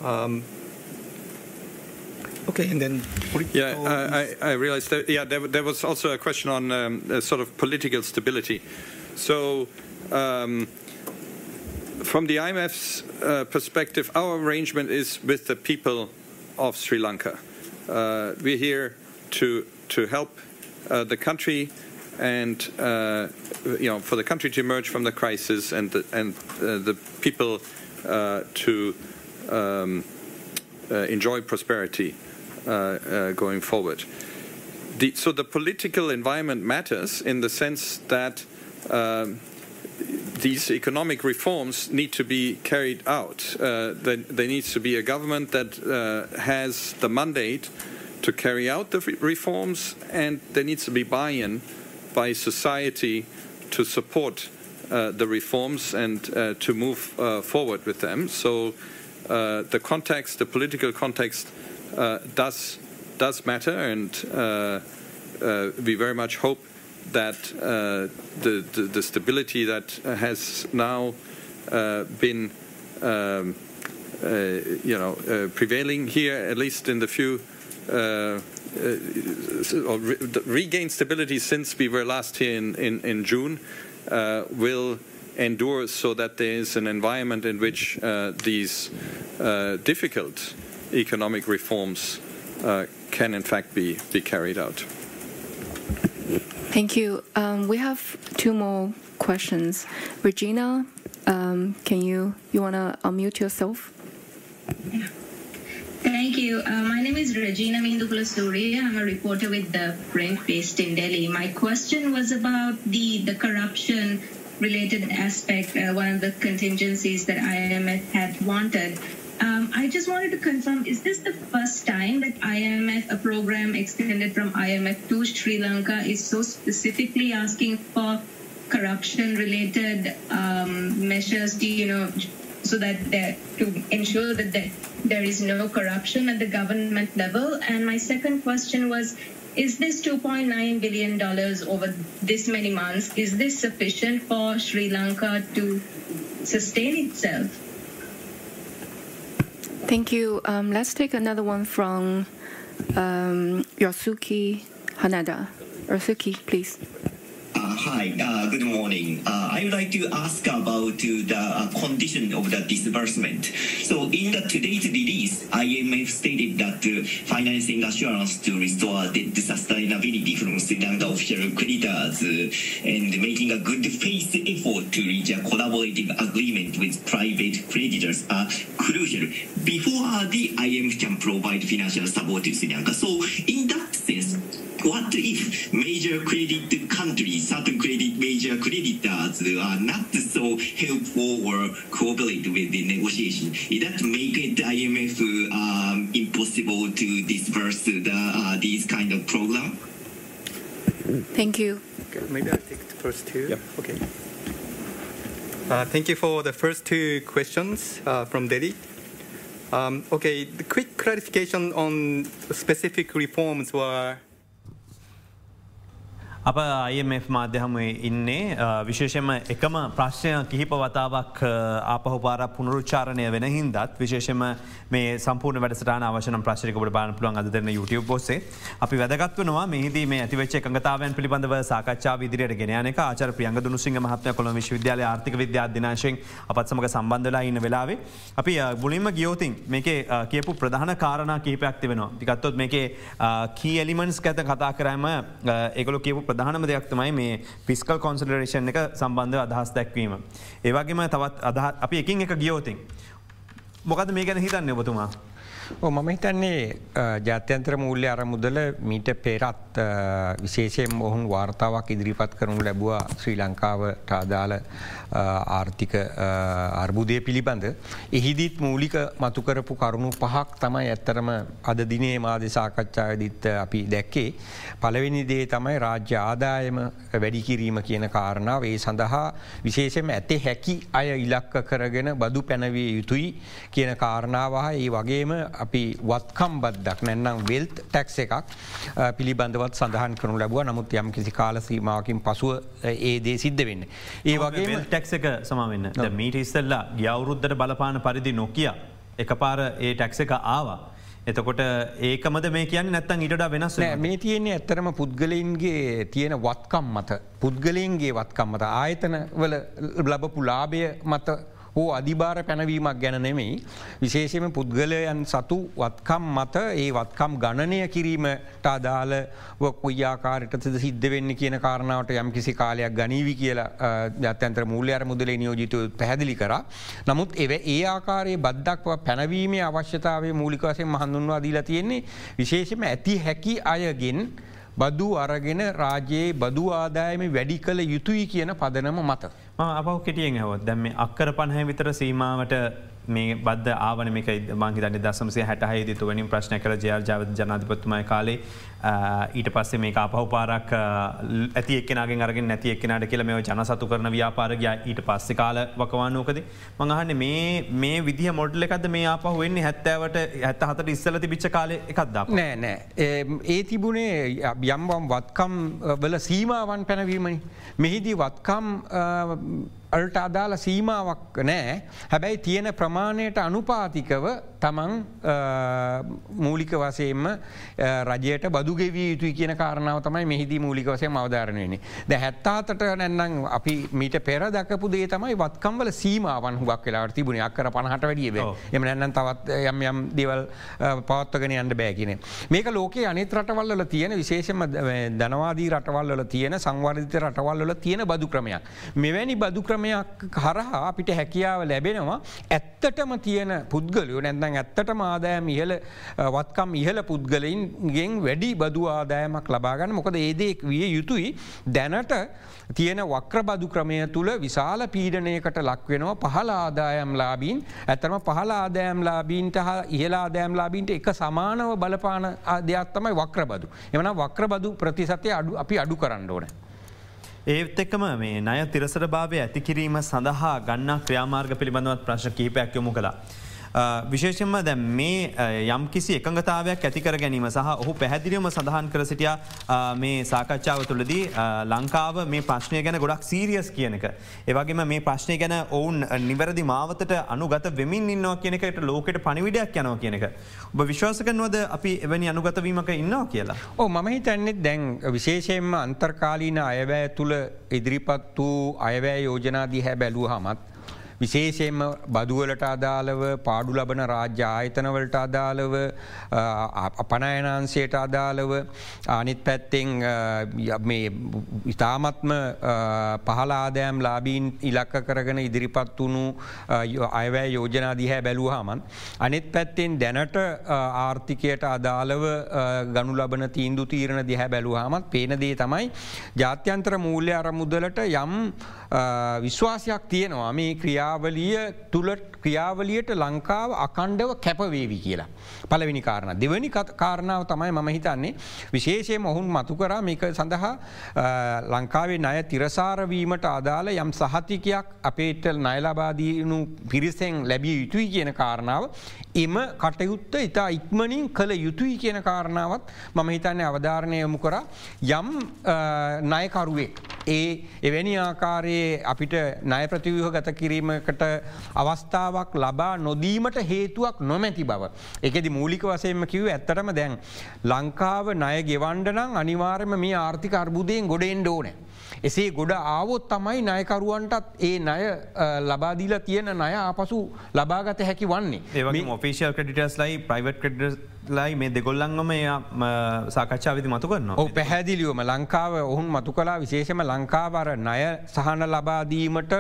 Um, okay, and then Yeah, uh, I, I realized that. Yeah, there, there was also a question on um, uh, sort of political stability. So, um, from the IMF's uh, perspective, our arrangement is with the people of Sri Lanka. Uh, we're here to to help uh, the country and uh, you know for the country to emerge from the crisis and the, and uh, the people uh, to um, uh, enjoy prosperity uh, uh, going forward. The, so the political environment matters in the sense that um, these economic reforms need to be carried out. There, there needs to be a government that has the mandate to carry out the re- reforms, and there needs to be buy-in by society to support uh, the reforms and uh, to move uh, forward with them. So uh, the context, the political context, uh, does does matter, and we very much hope that the, the the stability that has now been. Um, you know, prevailing here, at least in the few re- regain stability since we were last here in, in, in June uh, will endure so that there is an environment in which uh, these uh, difficult economic reforms uh, can in fact be, be carried out. Thank you. Um, we have two more questions. Regina, um, can you you want to unmute yourself? Thank you. Uh, my name is Regina Mindukula I'm a reporter with the Print based in Delhi. My question was about the, the corruption related aspect, uh, one of the contingencies that IMF had wanted. Um, I just wanted to confirm is this the first time that IMF, a program extended from IMF to Sri Lanka, is so specifically asking for corruption related um, measures to, you know, so that there, to ensure that there, there is no corruption at the government level. And my second question was, is this 2.9 billion dollars over this many months? Is this sufficient for Sri Lanka to sustain itself? Thank you. Um, let's take another one from um, Yosuke Hanada. Yosuke, please. Hi, uh, good morning. Uh, I would like to ask about the uh, condition of the disbursement. So, in the today's release, IMF stated that financing assurance to restore debt sustainability from Sri Lanka official creditors uh, and making a good faith effort to reach a collaborative agreement with private creditors are crucial before the IMF can provide financial support to Sri Lanka. So, in that sense, what if major credit countries, certain credit major creditors are not so helpful or cooperate with the negotiation? Is that make it IMF um, impossible to disperse the, uh, these kind of program? Thank you. Okay, maybe I'll take the first two. Okay. Uh, thank you for the first two questions uh, from Delhi. Um, okay, the quick clarification on specific reforms were අප IMF මාධ්‍යහම ඉන්නේ. විශේෂම එකම ප්‍රශ්නය කිහිප වතාවක් ආපහු පාර පුනරුච්චාරණය වෙන හින්දත් විශේෂම මේ සම්පූර්ණ වැඩසටන අවශන ප්‍රශ්ිකට බාන පුළුවන් අදරන YouTube බොස්සේ අපි වැදගත්වනවා මෙහිදී මේ ඇතිවෙච එකඟතාවන් පිළිබඳව සාකච්ඡා විදිරයට ගෙනයනක ආචර ප්‍රියංග දුනුසිංහ මහත්ය කොළ විශ්වවිද්‍යාල ආර්ථික විද්‍යාධනාශයෙන් අපත් සමඟ සම්බන්ධලා ඉන්න වෙලාවේ අපි ගුලින්ම ගියෝතින් මේක කියපු ප්‍රධාන කාරණ කිහිපයක් තිවෙනවා තිකත්තොත් මේක කී එලිමන්ස් ඇත කතා කරම ඒකල කියපු ප්‍රධානම දෙයක් තමයි මේ පිස්කල් කොන්සලරේෂන් එක සම්බන්ධ අදහස් දැක්වීම. ඒවගේම තවත් අදහ අපි එකින් එක ගියෝතින්. මොකද මේ ගැන හිතන්න ඔබතුමා. මම හිතන්නේ ජාත්‍යන්ත්‍ර මූල්‍ය අරමුදල මීට පෙරත් විශේෂයෙන් ඔහුන් වාර්තාවක් ඉදිරිපත් කරනු ලැබවා ශ්‍රී ලංකාවට අදාළ ආර්ථික අර්බුදය පිළිබඳ. එහිදිත් මූලික මතුකරපු කරුණු පහක් තමයි ඇත්තරම අද දිනේ මාධ්‍ය සාකච්ඡායදිත් අපි දැක්කේ. පළවෙනි දේ තමයි රාජ්‍ය ආදායම වැඩිකිරීම කියන කාරණාව ඒ සඳහා විශේෂම ඇතේ හැකි අය ඉලක්ක කරගෙන බදු පැනවිය යුතුයි කියන කාරණාවහ ඒ වගේම අපි වත්කම් බද්දක් නැන්නම් වෙල්ත් ටැක්ස එකක් පිළිබඳවත් සඳහන් කරනු ලැබුව. නමුත් යම් කිසි කාල සීමාවකින් පසුව ඒ දේ සිද්ධ වෙන්න. ඒ වගේ ටැක්ස එක සමවෙන්න මීට ඉස්සල්ලා ගියවුරුද්ධට බලපාන පරිදි නොකිය එක පාර ඒ ටැක්ස එක ආවා. එතකොට ඒකමද මේ කියන්න නැත්තන් ඉට වෙනස් මේ තියෙන්නේ ඇත්තරම පුද්ගලයින්ගේ තියෙන වත්කම් මත. පුද්ගලයන්ගේ වත්කම් මත. ආයතන වල ලබපු ලාභය මත හෝ අධිභාර පැනවීමක් ගැන නෙමෙයි. විශේෂම පුද්ගලයන් සතු වත්කම් මත ඒ වත්කම් ගණනය කිරීමට අදාළ කොයියාකාරයට සිද්ධ වෙන්න කියන කාරණාවට යම් කිසි කාලයක් ගනීවි කියලා ජත්තන්ත්‍ර මූල්‍යර මුදලේ නියෝජිතය පැහැදිලි කර. නමුත් එව ඒ ආකාරයේ බද්දක්ව පැනවීමේ අවශ්‍යතාවේ මූලිකවසෙන් හඳුන්වා දීලා තියෙන්නේ විශේෂම ඇති හැකි අයගෙන් බදු අරගෙන රාජයේ බදු ආදායම වැඩි කළ යුතුයි කියන පදනම මත. අපව කෙටියෙන් හවත් දැම අක්කර පණහැ විතර සීමාවට මේ බද ආවනමික මංහිතන්න දසමසේ හැටහයි. තුවනින් ප්‍රශ්න කර ජයාර් ජාව ජනාධිපත්තුමයි කාලේ ඊට පස්සේ මේ අපහු පාරක් ඇති එක්නගේ අරගෙන නැති එක්නට කියල මේ ජන සතු කරන ව්‍යාපාරගය ඊට පස්සෙ කාල වකවානෝකද මඟහන්න මේ මේ විදි මොඩල එකද මේ අපහ වෙන්නේ හැත්තෑවට ඇත්ත හතට ඉස්සල තිබිච්ච කාල එකක්ද නෑ නෑ. ඒ තිබුණේ යම්වම් වත්කම් වල සීමාවන් පැනවීමනි. මෙහිදී වත්කම් අල්ට අදාළ සීමාවක් නෑ. හැබැයි තියෙන ප්‍රමාණයට අනුපාතිකව තමන් මූලික වසයෙන්ම රජයට බදුගෙවී යුතුයි කියන කාරණාව තමයි මෙහිදී මූලික වසය අවධාරණයනේ. ද හැත්තාතට නැන්නම් අපි මීට පෙර දකපු දේ තමයි වත්කම්වල සීමාවන් හුවක් වෙලාට තිබුණ අක්කර පණහට වැඩියව එම නැන්න තවත් යම් යම් දෙවල් පවත්වගෙන යන්න බෑකින. මේක ලෝකයේ අනිත් රටවල්ල තියෙන විශේෂම ධනවාදී රටවල්ල තියෙන සංවර්ධිත රටවල්ල තියෙන බදු ක්‍රමයක්. මෙවැනි බදු ක්‍රම ක්‍රමයක් කරහා අපිට හැකියාව ලැබෙනවා ඇත්තටම තියෙන පුද්ගලයෝ නැදැන් ඇත්තටම ආදායම ඉහල වත්කම් ඉහල පුද්ගලයින්ගෙන් වැඩි බදු ආදායමක් ලබාගන්න මොකද ඒදෙක් විය යුතුයි දැනට තියෙන වක්‍ර බදු ක්‍රමය තුළ විශාල පීඩනයකට ලක්වෙනවා පහල ආදායම් ලාබීන් ඇතම පහල ආදායම් ලාබීන්ට හා ඉහලා ආදෑම් ලාබීන්ට එක සමානව බලපාන දෙයක් තමයි වක්‍ර බදු. එමන වක්‍ර බදු ප්‍රතිසතය අඩු අපි අඩු කරන්න ඕන. ඒත් එක්කම මේ නය තිරසර භාවය ඇතිකිරීම සඳහා ගන්න ක්‍රියාමාර්ග පිළිබඳවත් ප්‍රශ්න කහිපයක් යොමු කලා. විශේෂෙන්ම දැ මේ යම් කිසි එකඟතාවයක් ඇතිකර ගැනීම සහ ඔහු පැහැදිලියම සඳහන් කර සිටිය මේ සාකච්ඡාව තුළදී ලංකාව මේ ප්‍රශ්නය ගැන ගොඩක් සීරියස් කියනක. ඒවගේම මේ ප්‍රශ්නය ගැන ඔවුන් නිවැරදි මාවතට අනුගත වෙමින් ඉන්නවා කියනකට ලෝකට පනිවිඩයක් යනවා කියනක. ඔබ විශ්වාසකනවද අපි එවැනි අනුගතවීමක ඉන්නවා කියලා. ඕ මම හිතන්නෙත් දැන් විශේෂයෙන්ම අන්තර්කාලීන අයවැය තුළ ඉදිරිපත් වූ අයවැෑ යෝජනාදී හැ බැලූ හමත්. විශේෂයෙන්ම බදුවලට අදාළව පාඩු ලබන රාජ්‍ය ආයතනවලට අදාළව අපනයනාන්සයට අදාළව අනිත් පැත්තෙන් ඉතාමත්ම පහල ආදෑම් ලාබීන් ඉලක්ක කරගෙන ඉදිරිපත් වුණු අයවැෑ යෝජනාදිහැ බැලූහමන්. අනිත් පැත්තෙන් දැනට ආර්ථිකයට අදාළව ගනු ලබන තීන්දු තීරණ දිහැ බැලූහමත් පේනදේ තමයි ජාත්‍යන්ත්‍ර මූල්‍ය අරමුදලට යම් විශ්වාසයක් තියෙනවා මේ ක්‍රියා ක්‍රියාවලිය තුළ ක්‍රියාවලියට ලංකාව අකණ්ඩව කැපවේවි කියලා. පලවෙනි කාරණ. දෙවැනි කාරණාව තමයි මම හිතන්නේ විශේෂයම ඔහුන් මතු කරා මේක සඳහා ලංකාවේ නය තිරසාරවීමට අදාළ යම් සහතිකයක් අපේට නයලබාදීනු පිරිසෙන් ලැබිය යුතුයි කියන කාරණාව එම කටයුත්ත ඉතා ඉක්මනින් කළ යුතුයි කියන කාරණාවත් මම හිතන්නේ අවධාරණය යොමු කර යම් නයකරුවෙක්. ඒ එවැනි ආකාරයේ අපිට නය ප්‍රතිවහ ගත කිරීමකට අවස්ථාවක් ලබා නොදීමට හේතුවක් නොමැති බව. එකදි මූලික වසයෙන්ම කිව් ඇත්තටම දැන්. ලංකාව ණය ගෙවන්ඩනම් අනිවාර්යම මේ ආර්ථික අර්බුදයෙන් ගොඩෙන්ඩ ඕනෑ. එසේ ගොඩ ආවොත් තමයි නයකරුවන්ටත් ඒ නය ලබාදීල තියෙන නය ආපසු ලබාගත හැකි වන්නේ. ඒ ඔෆිසිල් ක්‍රඩිටස් ලයි ප්‍රයිවට් ක්‍රඩ ලයි මේ දෙගොල්ලංගම සාකච්ඡා විදි මතු කරන්න. ඕ පැහැදිලියවම ලංකාව ඔහුන් මතු කලා විශේෂම ලංකාවර ණය සහන ලබාදීමට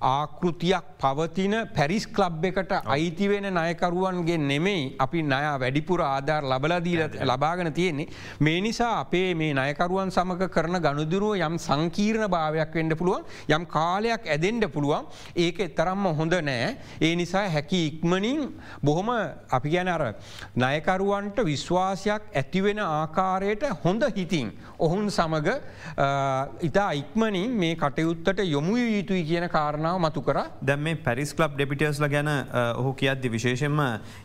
ආකෘතියක් පවතින පැරිස් කලබ් එකට අයිතිවෙන නයකරුවන්ගේ නෙමෙයි අපි නය වැඩිපුර ආධාර ලබලදීල ලබාගෙන තියෙන්නේ. මේ නිසා අපේ මේ නයකරුවන් සමඟ කරන ගණුදුරුව යම් සංකීර්ණ භාවයක් වෙන්ඩ පුළුවන් යම් කාලයක් ඇදෙන්ඩ පුළුවන් ඒක තරම්ම හොඳ නෑ. ඒ නිසා හැකි ඉක්මනින් බොහොම අපි ගැන අර නයකරුවන්ට විශ්වාසයක් ඇතිවෙන ආකාරයට හොඳ හිතින් ඔහුන් සමඟ ඉතා ඉක්මනින් මේ කටයුත්තට යොමු යුතුයි කියන කාරණ කාරණාව මතු කර දැම මේ පැරිස් ලබ් ඩෙපිටස්ල ගැන ඔහු කියද්දි විශේෂෙන්ම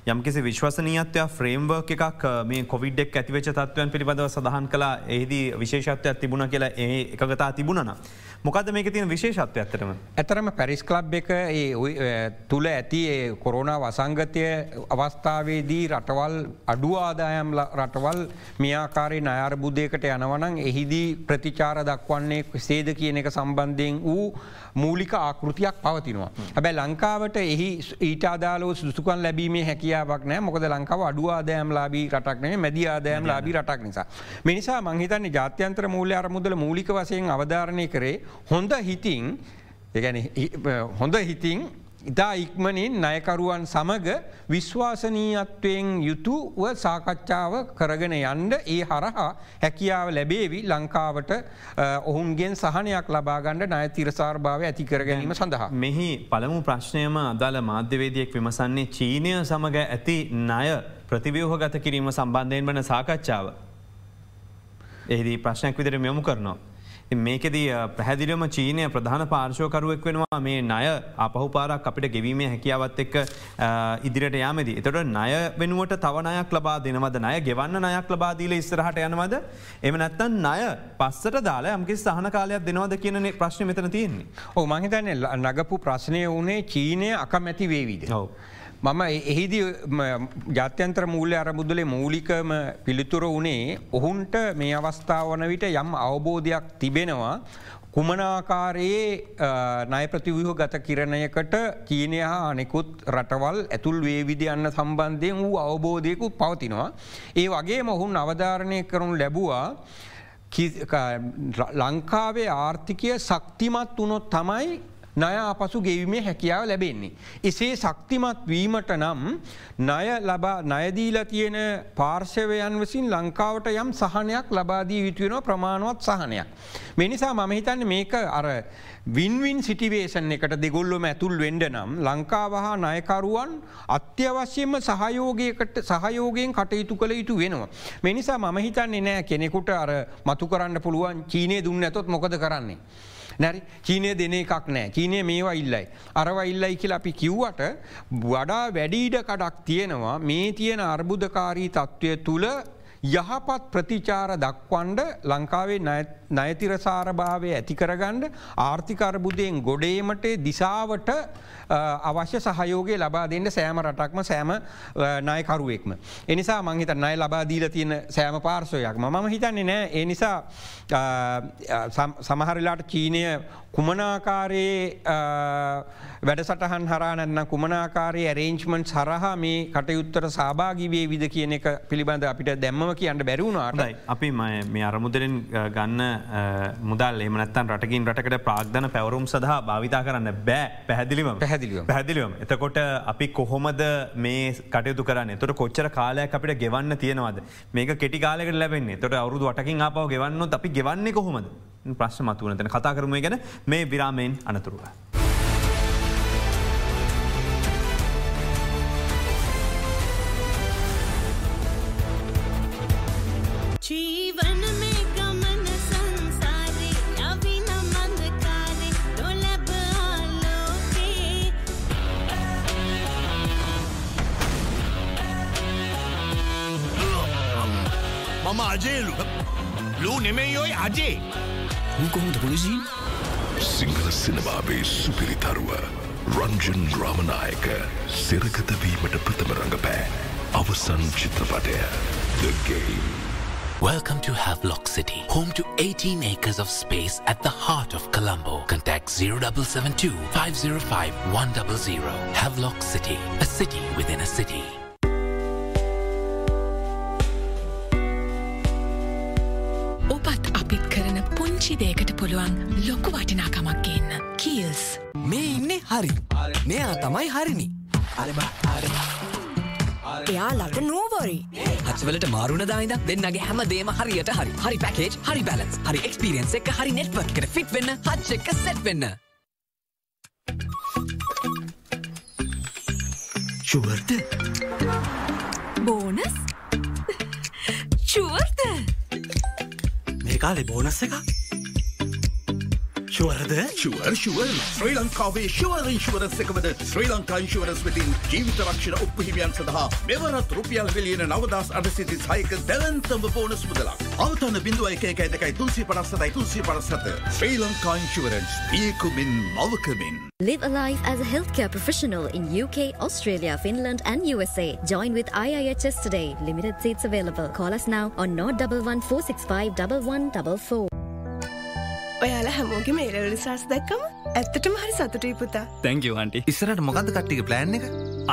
යම්කිසි විශ්වසනීයත්වය ෆ්‍රේම්වර්ක් එකක් මේ කොවිඩ්ක් ඇතිවෙච තත්වයන් පිළිබඳව සඳහන් කලා එහිදී විශේෂත්වයක් තිබුණ කියලා ඒ එකගතා තිබුණන. මොකද මේක තින විශේෂත්ව ඇතරම. ඇතරම පැරිස් කලබ් එක තුළ ඇති කොරුණ වසංගතය අවස්ථාවේදී රටවල් අඩු ආදායම් රටවල් මියාකාරී නයාරබුද්ධයකට යනවනං එහිදී ප්‍රතිචාර දක්වන්නේ සේද කියන එක සම්බන්ධයෙන් වූ මූලික ආකෘතියක් පවතිනවා. හැබැ ලංකාවට එහි ඊට අදාලෝ සුසුකන් ලැබීමේ හැකියාවක් නෑ මොකද ලංකාව අඩු ආදෑම් ලාබී රටක්නේ මැදි ආදෑම් ලාබී රටක් නිසා. මිනිසා මංහිතන්නේ ජාත්‍යන්ත්‍ර මූල්‍ය අරමුදල මූලික වසයෙන් අවධාරණය කරේ හොඳ හිතින් හොඳ හිතින් ඉතා ඉක්මනින් නයකරුවන් සමග විශ්වාසනීයත්වයෙන් යුතුව සාකච්ඡාව කරගෙන යන්ඩ ඒ හරහා හැකියාව ලැබේවි ලංකාවට ඔහුන්ගෙන් සහනයක් ලබාගණ්ඩ නය තිරසාර් භාව ඇති කරගැනීම සඳහා. මෙහි පළමු ප්‍රශ්නයම අදාළ මාධ්‍යවේදියෙක් විමසන්නේ චීනය සමඟ ඇති ණය ප්‍රතිව්‍යෝහ ගත කිරීම සම්බන්ධයෙන් වන සාකච්ඡාව. එහිදී ප්‍රශ්නයක් විදිර මෙමු කරනවා. මේකෙදී පැහැදිලියම චීනය ප්‍රධාන පාර්ශෝකරුවෙක් වෙනවා මේ ණය අපහු පාරක් අපිට ගෙවීමේ හැකියාවත් එක්ක ඉදිරියට යාමදී. එතට ණය වෙනුවට තවනයක් ලබා දෙනවද ණය ගෙවන්න නයක් ලබාදීල ඉස්සරහට යනවද එම නැත්තන් ණය පස්සට දාලා යම්කි සහන කාලයක් දෙනවද කියන ප්‍රශ්න මෙතන තියෙන්නේ. ඕ මහිතන්න නගපු ප්‍රශ්නය වනේ චීනය අකමැති වේවිද. හව. මම එහිදි ජාත්‍යන්ත්‍ර මූල්‍ය අරමුදලේ මූලිකම පිළිතුර වනේ ඔහුන්ට මේ අවස්ථාව වන විට යම් අවබෝධයක් තිබෙනවා කුමනාකාරයේ නය ප්‍රතිවයහ ගත කිරණයකට චීනය හා අනෙකුත් රටවල් ඇතුල් වේවිදි යන්න සම්බන්ධයෙන් වූ අවබෝධයකුත් පවතිනවා. ඒ වගේ මොහුන් අවධාරණය කරනු ලැබවා ලංකාවේ ආර්ථිකය සක්තිමත් වනොත් තමයි ණය අපසු ගෙවීමේ හැකියාව ලැබෙන්නේ. එසේ ශක්තිමත් වීමට නම් ණය ලබා නයදීල තියෙන පාර්ශවයන් වසින් ලංකාවට යම් සහනයක් ලබාදී යුතුවෙන ප්‍රමාණුවත් සහනයක්. මෙනිසා මම හිතන්න මේක අර වින්වින් සිටිවේෂන් එකට දෙගොල්ලොම ඇතුල් වෙන්ඩ නම් ලංකාව හා නයකරුවන් අත්‍යවශ්‍යම සහයෝගයකට සහයෝගයෙන් කටයුතු කළ යුතු වෙනවා. මෙනිසා මම හිතන්නේ නෑ කෙනෙකුට අර මතු කරන්න පුළුවන් චීනය දුන්න ඇතොත් මොකද කරන්නේ. නැරි චීනය දෙන එකක් නෑ චීනය මේවා ඉල්ලයි. අරවා ඉල්ලයි කියලා අපි කිව්වට වඩා වැඩීඩ කඩක් තියෙනවා මේ තියෙන අර්බුදකාරී තත්ත්වය තුළ යහපත් ප්‍රතිචාර දක්වන්ඩ ලංකාවේ නයතිරසාරභාවය ඇතිකරගණ්ඩ ආර්ථිකර්බුදයෙන් ගොඩේමට දිසාවට අවශ්‍ය සහයෝගේ ලබා දෙන්න සෑම රටක්ම සෑම නයකරුවෙක්ම. එනිසා මංහිත නය ලබා දීල තියෙන සෑම පාර්සෝයක් මම හිතන්නේ නෑ. ඒ නිසා සමහරලාට චීනය කුමනාකාරයේ වැඩසටහන් හරානන්න කුමනාකාරයේ ඇරේංචමන්් සරහා මේ කටයුත්තර සභාගිවේ විද කියන එක පිළිබඳ අපිට දැම්ම කියන්න බැරුණාටයි අපි මේ අරමුදරෙන් ගන්න මුදල් එමනත්තන් රටකින් රටකට ප්‍රාග්ධන පැවරුම් සඳහා භාවිතා කරන්න බෑ. පැහැදිලිම පැහැදිලිව පැහැදිලිවම. එතකොට අපි කොහොමද මේ කටයුතු කරන්න? තොට කොච්චර කාලයක් අපිට ගෙවන්න තියෙනවද? මේක කෙටි කාලෙකට ලැබෙන්නේ. තොට අවුදු වටකින් ආපාව ගෙවන්න අපි ගෙවන්නේ කොහොමද? ප්‍රශ්න මතුවනතන කතා කරමුය ගැන මේ විරාමයෙන් අනතුරුව. City, home to 18 acres of space at the heart of Colombo. Contact 0772 505 100. Havelock City, a city within a city. ඔබත් අපිත් කරන පුංචි දේකට පුළුවන් ලොකු වටිනාකමක් ගන්න. කීල්ස්. මේ ඉන්නේ හරි. මෙයා තමයි හරිනි. අරබ හරි. එයාලට නෝවරි හත්වලට මාරුණ දායිද? දෙන්නගේ හැම දේම හරියට හරි. හරි පැකේජ් හරි බැලන්ස් හරි එක්ස්පිරියන්ස් එක හරි නෙට්වර්ක් එකට ෆිට වෙන්න හච් එක සෙට් වෙන්න. ෂුවර්ද බෝනස් ෂුවර්ද මේ කාලේ බෝනස් එක ශුවරද ශුවර් ශුවර් ශ්‍රී ලංකාවේ ශුවර ඉන්ශුවරස් එකමද ශ්‍රී ලංකා ඉන්ශුවරස් වෙතින් ජීවිත රක්ෂණ ඔප්පහිමියන් සඳහා මෙවරත් රුපියල් විලියන නවදස් අඩසිති සයක දැවන්තම බෝනස් මුදලක් අවතන බිඳුව එක එකයි දෙකයි තුන්සි පනස්සදයි තුන්සි පනස්සත ශ්‍රී ලංකා ඉන්ශුවරන්ස් පියකුමින් මවකමින් Live a life as a healthcare professional in UK, Australia, Finland, and USA. Join with IIHS today. Limited seats available. Call us now on 011465 1144. ඔයාලා හැමෝගේ මේලවල සස් දැක්කම ඇත්තටම හරි සතුටයි පුතා. තැංකව අන්ටි ඉස්සරට මොකද කට්ටික ප්ලෑන් එක?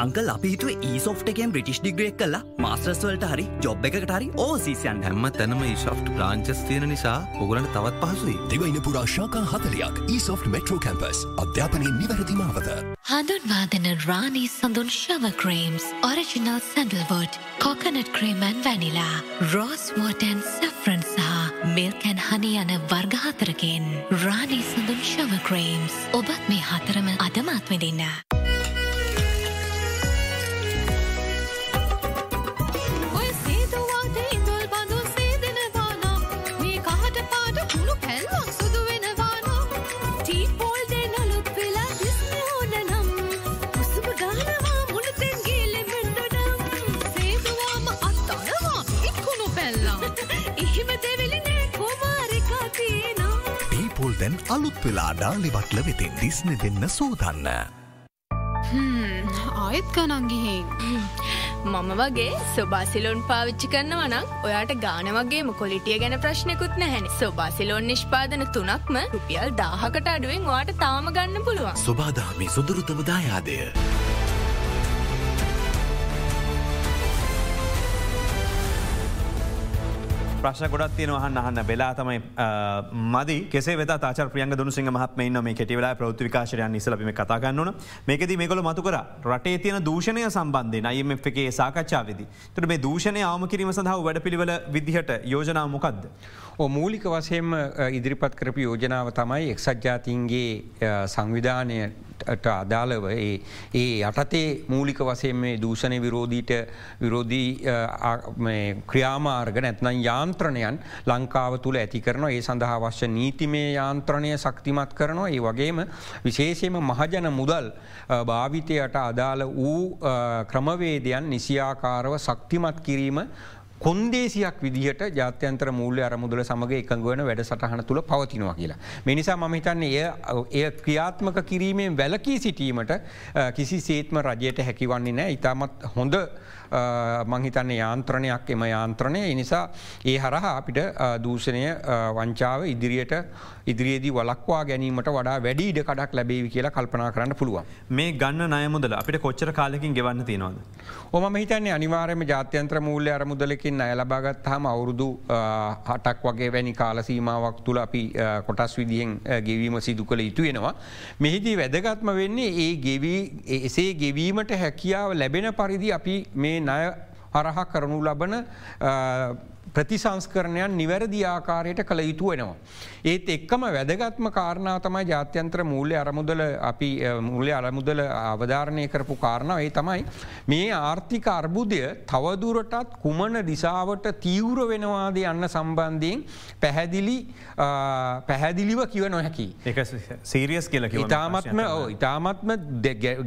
අංකල් අපි හිතුව ඒසෝෆ්ට එකෙන් බ්‍රිටිෂ් ඩිග්‍රෙක් කල්ලා මාස්ටර්ස්වලට හරි ජොබ් එකකට හරි ඕසිසියන් හැම තැනම ශෝ් ්‍රාංචස් තියෙන නිසා ඔගලන්ට තවත් පහසුයි. දෙවයින පුරා ශාකා හතලයක් ඊසෝෆ් මෙට්‍රෝ කැම්පස් අධ්‍යාපනය නිවැරදි මාවත හඳුන්වාදන Rani Sandun shower creams original sandalwood coconut cream and vanilla rose water saffron සහ මිල්කැන් හනි යන වර්ගහතරකෙන් රානී සඳුන් ශව ක්‍රීම්ස් ඔබත් මේ හතරම අදමත් විදින්න. වෙලා ඩාලිබට්ල වෙතින් දිස්න දෙන්න සූදන්න. ආයෙත් ගනන් ගිහින් මම වගේ සොබාසිලොන් පාවිච්චි කරනවනම් ඔයාට ගාන වගේ කොලිටිය ගැන ප්‍රශ්නකුත් නැහැනි සොබාසිලොන් නිෂ්පාදන තුනක්ම රුපියල් දාහකට අඩුවෙන් වාට තාම ගන්න පුළුවන් සුබාදාමි සුදුරුතම දායාදය. ප්‍රශ්න ගොඩත් තියෙන වහන්න අහන්න. වෙලා තමයි මද. කෙසේ වෙත තාච ප්‍රියංග දුනු සිංහ මහත්ම ඉන්න මේ කෙටිවෙලා ප්‍රෘතිකාශරයන් නිසලපිම කතාගන්නන මේකද මේකොල මතුකර රටේ තියෙන දූෂණය සම්බන්ධය අයම එකේ සාකච්ඡාවද. තුට මේ දූෂණය ආම කිරීම සඳහා වැඩ පිළිවල විදිහට යෝජනාව මොකක්ද. ඕ මූලික වසයෙන්ම ඉදිරිපත් කරපු යෝජනාව තමයි එක්සත් ජාතින්ගේ සංවිධානය අදාළව ඒ යටතේ මූලික වසයෙන් මේ දූෂණය විරෝධීට විරෝධී ක්‍රියාමාර්ග නැත්නම් යාන්ත්‍රණයන් ලංකාව තුළ ඇති කරන ඒ සඳහා අවශ්‍ය නීතිමේ යාන්ත්‍රණය ශක්තිමත් කරනවා. ඒ වගේම විශේෂයම මහජන මුදල් භාවිතයට අදාළ වූ ක්‍රමවේදයන් නිසියාකාරව ශක්තිමත් කිරීම කොන්දේසියක් විදිහට ජාත්‍යන්ත්‍ර මූල්‍ය අරමුදල සමඟ එකඟවන වැඩ සටහන තුළ පවතිනවා කියලා. මිනිසා මම හිතන්නේ එය එය ක්‍රියාත්මක කිරීමෙන් වැලකී සිටීමට කිසි සේත්ම රජයට හැකිවන්නේ නෑ ඉතාමත් හොඳ මංහිතන්න යාන්ත්‍රණයක් එම යාන්ත්‍රණය නිසා ඒ හරහා අපිට දූෂණය වංචාව ඉදිරියට ඉදිරියේදී වලක්වා ගැනීමට වඩා වැඩි ඉඩ කඩක් ලැබේවි කියලා කල්පනා කරන්න පුළුවන්. මේ ගන්න නයමුදල අපිට කොච්චර කාලකින් ගෙවන්න තියෙනවද. ඕම හිතන්නේ අනිවාරම ජාත්‍යන්ත්‍ර මූල්‍ය අරමුදලකින් අය ලබාගත් හම අවුරුදු හටක් වගේ වැනි කාලසීමාවක් තුළ අපි කොටස් විදිහෙන් ගෙවීම සිදු කළ යුතු වෙනවා. මෙහිදී වැදගත්ම වෙන්නේ ඒ ගෙවී එසේ ගෙවීමට හැකියාව ලැබෙන පරිදි අපි මේ ණය හරහා කරනු ලබන ප්‍රතිසංස්කරණයන් නිවැරදි ආකාරයට කළ යුතු වෙනවා. ඒත් එක්කම වැදගත්ම කාරණාව තමයි ජාත්‍යන්ත්‍ර මූල්‍ය අරමුදල අපි මුල්‍ය අරමුදල අවධාරණය කරපු කාරණාව ඒ තමයි මේ ආර්ථික අර්බුදය තවදුරටත් කුමන දිසාවට තීවර වෙනවාද යන්න සම්බන්ධයෙන් පැහැදිලි පැහැදිලිව කිව නොහැකි. සීරියස් කියල ඉතාමත්ම ඉතාමත්ම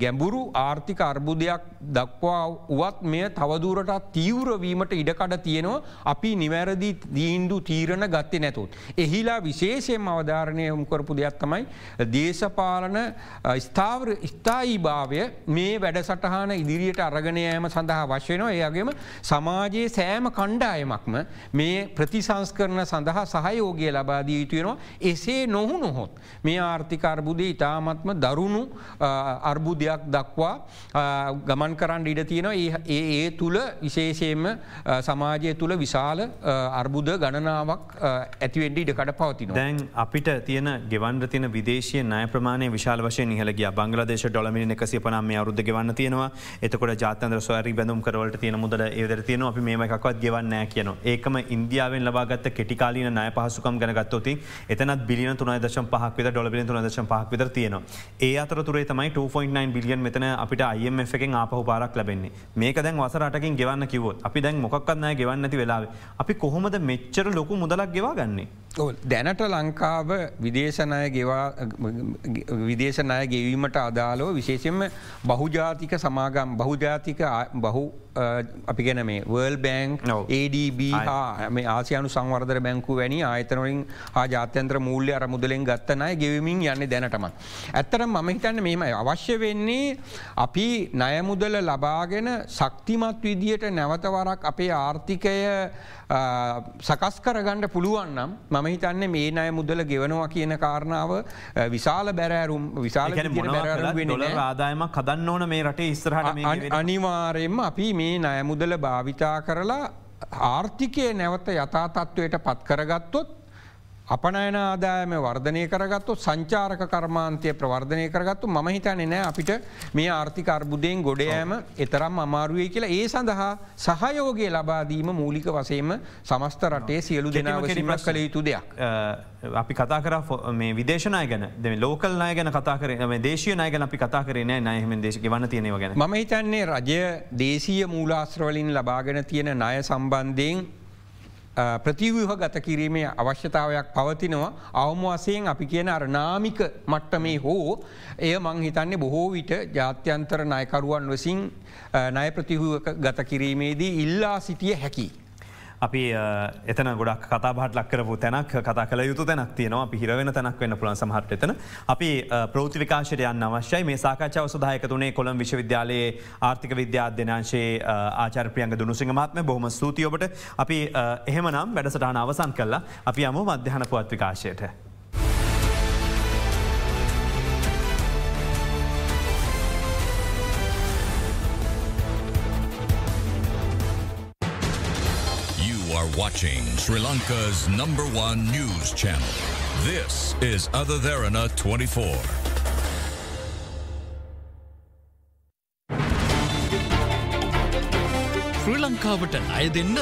ගැඹුරු ආර්ථික අර්බුදයක් දක්වා වුවත් මෙය තවදුරටත් තීවරවීමට ඉඩකඩ තියෙනවා අපි නිවැරදි දීන්දු තීරණ ගත්තේ නැතුත්. එහිලා විශේෂයෙන් අවධාරණය යොමු කරපු දෙයක් තමයි දේශපාලන ස්ථාවර ස්ථායි භාවය මේ වැඩසටහන ඉදිරියට අරගනයෑම සඳහා වශයනවා ඒගේම සමාජයේ සෑම කණ්ඩායමක්ම මේ ප්‍රතිසංස්කරන සඳහා සහයෝගය ලබාදී යුතුයෙනවා එසේ නොහු නොහොත්. මේ ආර්ථික අර්බුදය ඉතාමත්ම දරුණු අර්බුදයක් දක්වා ගමන් කරන්න ඉඩ තියෙනවා ඒ ඒ තුළ විශේෂයෙන්ම සමාජය තුළ විශාල අර්බුද ගණනාවක් ඇතිවෙන්ඩ ඉඩකට පවතින. දැන් අපිට තියෙන ගෙවන්ඩ තියන විදේශය නය ප්‍රමාණය විශාල වශය නිහලගිය බංගලදේශ ඩොලමිනි එකසිය පනම් මේ අරුද්ධ ගෙවන්න තියෙනවා. එතකොට ජාතන්ද්‍ර ස්වරි බැඳම් කරවලට තියෙන මුදල ඒදර තියෙන අපි මේම එකක්වත් ගෙවන්නෑ කියන ඒකම ඉන්දියාවෙන් ලබාගත්ත කෙටිකාලීන නය පහසුකම් ගැනගත්තොති එතනත් බිලියන තුනයි දශම් පහක් විත ඩොලබිලියන තුන දශම් පහක් විතර තියෙනවා. ඒ අතර තුරේ තමයි 2.9 බිලියන් මෙතන අපිට IMF එකෙන් ආපහු පාරක් ලැබෙන්නේ. මේක දැන් වසරටකින් ගෙවන්න කිවොත් අපි දැන් මොකක්න්නෑ ගෙවන්න ඇති වෙලාව. අපි කොහොමද මෙච්චර ලොකු මුදලක් ගෙවා ගන්නේ. දැනට ලංකාව විදේශනය විදේශනය ගෙවීමට අදාලෝ විශේෂෙන්ම බහුජාතික සමාගම් බහුජාතික බහු අපි ගැන මේ වර්ල් බෑන්ක් ADB හා මේ ආසියනු සංවර්ධර බැංකු වැනි ආයතනවලින් හා ජාත්‍යන්ත්‍ර මූල්‍ය අර මුදලෙන් ගත්තනය ගෙවමින් යන්න දැනටමත්. ඇත්තර මම හිතන්න මෙම අවශ්‍ය වෙන්නේ අපි නයමුදල ලබාගෙන ශක්තිමත් විදියට නැවතවරක් අපේ ආර්ථිකය සකස් කරගණ්ඩ පුළුවන්නම් මම හිතන්න මේ අය මුදල ගෙවනවා කියන කාරණාව විශාල බැරෑරුම් විශාල ආදායමක් කදන්න ඕන මේ රටේ ඉස්රහට අනිවාරයෙන්ම අපි මේ නයමුදල භාවිතා කරලා ආර්ථිකය නැවත යථතත්වයට පත් කරගත්තොත් අපනයන ආදායම වර්ධනය කරගත්තු සංචාරක කර්මාන්තය ප්‍රවර්ධනය කරගත්තු ම හිතන්නේ නෑ අපිට මේ ආර්ථික අර්බුදයෙන් ගොඩයෑම එතරම් අමාරුවේ කියලා. ඒ සඳහා සහයෝගය ලබාදීම මූලික වසේම සමස්ත රටේ සියලු දෙනාවසිීම කළ යුතු දෙයක්. අපි කතා කර මේ විදේශනය ගැන. දෙ ලෝකල් නය ගැන කතා කර දේශය නය ගැන අපි කතා කරන නයහම දේශක වන්න තියෙනව ගැන. ම හිතන්නේ රජය දේශීය මූලාශ්‍රවලින් ලබාගෙන තියෙන ණය සම්බන්ධයෙන් ප්‍රතිව්‍යහ ගත කිරීමේ අවශ්‍යතාවයක් පවතිනවා අවම වසයෙන් අපි කියන අර නාමික මට්ටමේ හෝ එය මං හිතන්නේ බොහෝ විට ජාත්‍යන්තර නයකරුවන් වසින් නය ප්‍රතිහුව ගත කිරීමේදී ඉල්ලා සිටිය හැකි. අපි එතන ගොඩක් කතාබට ලක්කරපු තැනක් කතා කළ යුතු තැනක් තියෙනවා. පිහිරවෙන තැනක් වෙන්න පුළන් සමහට එතන. අපි ප්‍රෘතිවිකාශයට අවශ්‍යයි. මේ සාකච්ඡාව සදායක තුනේ කොළම් විශ්වවිද්‍යාලයේ ආර්ථික විද්‍යාධ්‍යනාංශයේ ආචාරපියන්ග දුනුසිංහමාත්ම බොහම ස්තුතියඔබට අපි එහෙමනම් වැඩසටහන අවසන් කල්ලා අපි අම මධ්‍යහන පුවත් විකාශයට. watching Sri Lanka's number one news channel. This is Ada Derana 24. Sri Lanka, but දෙන්න